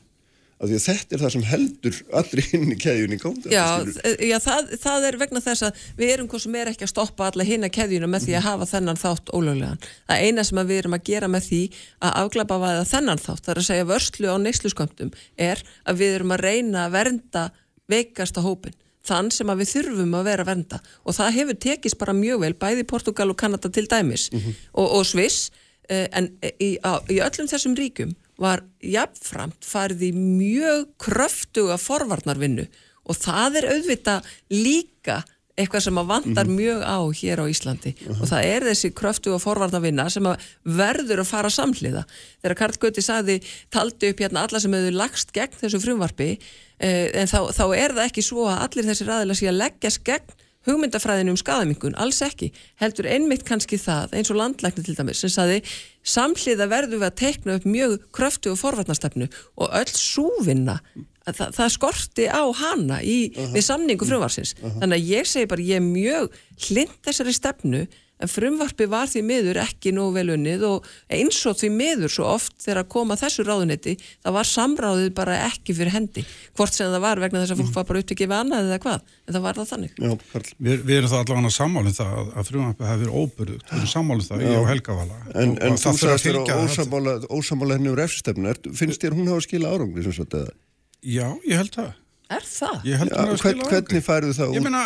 S3: Af því að þetta er það sem heldur allri inn í keðjun í ganga.
S9: Já, þ- já það, það er vegna þess að við erum hvað sem er ekki að stoppa alla hinna keðjuna með því að hafa þennan þátt ólöglegan. Það eina sem að við erum að gera með því að afglapa vaða þennan þátt, það er að segja vörslu á neysluskömmtum, er að við erum að reyna að vernda veikasta hópin þann sem að við þurfum að vera að vernda. Og það hefur tekist bara mjög vel bæði Portugal og Kanada til dæmis og, og Sviss. Eh, en í, á, í öllum þessum ríkum var jafnframt farið í mjög kröftuga forvarnarvinnu. Og það er auðvitað líka eitthvað sem að vandar mjög á hér á Íslandi. Og það er þessi kröftuga forvarnarvinna sem að verður að fara samhliða. Þegar Karl Gauti saði, taldi upp hérna alla sem hefur lagst gegn þessu frumvarpi eh, en þá, þá er það ekki svo að allir þessir aðilar sé að leggjast gegn hugmyndafræðinu um skadamingun, alls ekki heldur einmitt kannski það, eins og landlækni til dæmis, sem saði samhliða verðum við að tekna upp mjög kröftu og forvarnastefnu og öll súvinna það, það skorti á hana í, við samningu frumvarsins þannig að ég segi bara, ég er mjög hlind þessari stefnu en frumvarpi var því miður ekki nógu vel unnið og eins og því miður svo oft þegar að koma þessu ráðunetti það var samráðið bara ekki fyrir hendi hvort sem það var vegna þess að fólk var bara upptökið við annað eða hvað, en það var það þannig
S3: Já, Karl.
S8: Við, við erum það allavega sammálinn það að, hafi verið óbyrðugt. Við erum sammálinn það, ég og Helga Vala.
S3: En,
S8: og,
S3: en þú sagðist þér á ósamála, ósamála henni um refsistefnu. Er, finnst þér hún hafa skila árangri sem sagt eða?
S8: Já, ég held það.
S9: Er það?
S8: Ég
S3: Já, hvern, hvernig færðu það
S8: Ég
S3: út?
S8: meina,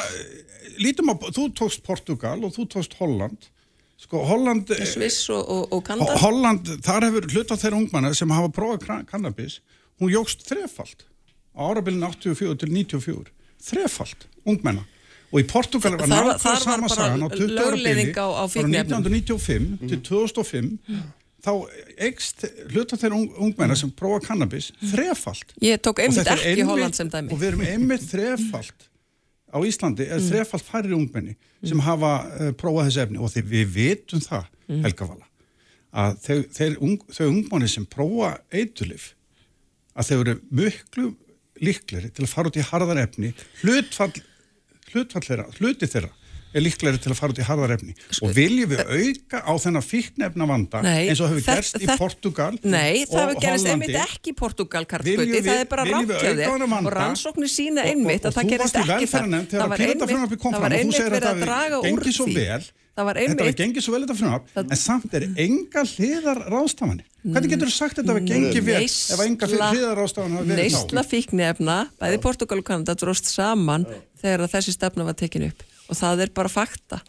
S8: lítum á, þú tókst Portugal og þú tókst Holland. Sko, Holland...
S9: Sviss og, og, og Kanada
S8: Ho- Holland, þar hefur hluta þeirra ungmanna sem hafa prófað kannabis, hún jógst þrefald á árabilin 84 til 94. Þrefald, ungmenna. Og í Portugal var
S9: var
S8: sama sagan á 20 ára
S9: á
S8: frá
S9: fíkniefnum.
S8: 1995 til 2005, þá eikst hluta þeirra ung, ungmenna sem prófað kannabis þrefald.
S9: Ég tók einmitt ekki Holland sem dæmi.
S8: Og við erum einmitt þrefald á Íslandi er þrefalt færri ungmenni sem hafa uh, prófað þessi efni. Og því við vitum það, Helga Vala, að þeir, þeir ung, þau ungmenni sem prófa eitulif, að þeir eru miklu líkleri til að fara út í harðar efni, hlutfall, hlutfall þeirra, hluti þeirra er líklegri til að fara út í harðar efni. Og viljum við auka á þennan fíknefna vanda
S9: Nei,
S8: eins og hefur gerst í Portugal
S9: Nei, það
S8: og
S9: hefur
S8: Hollandi.
S9: einmitt ekki í Portugal, Karl
S8: Viljum
S9: Gauti,
S8: við-
S9: það er bara
S8: viljum við
S9: rátt hjá
S8: auka
S9: þér.
S8: þennan vanda?
S9: og rannsóknir sína
S8: Og-
S9: einmitt
S8: og-
S9: að það
S8: og
S9: gerist ekki
S8: þegar
S9: það var
S8: kom
S9: það var
S8: og
S9: einmitt verið
S8: að það
S9: draga úr því.
S8: vel.
S9: Það var
S8: Þetta var
S9: einmitt
S8: gengið svo vel þetta frumvarp. En samt er enga hliðar ráðstafanir. Hvernig getur þú sagt þetta að gengið vel ef enga hliðar ráðstafan hafa verið
S9: Neysla fíknefna, bæði Portugal og Kanada dróst saman þegar þessi stefna var tekin upp og það er bara fakta.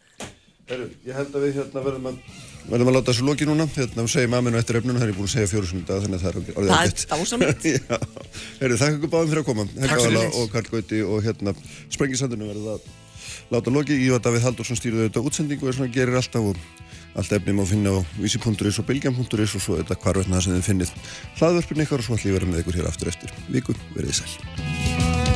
S3: Heru, ég held að við hérna verðum að verðum að láta þessu loki núna, hérna við segjum aminu eftir efninu, það er búin að segja fjóru sinni dag þannig að það er orðið
S9: Það er
S3: ágætt.
S9: dásamlegt.
S3: Já, heyrðu, þakka ykkur báðum fyrir að koma. Helga Vala og Karl Gauti og hérna Sprengisandinu verður að láta loki Ívar Davíð Haldursson stýrði auðvitað útsendingu og svona gerir alltaf og allt efni má finna á vísi.is og bilgjum.is og svo þetta hvarvetna það sem þið finnið hlaðvörpun ykkar og svo ætlum ég að vera með ykkur hér aftur eftir. Viku, verið sæl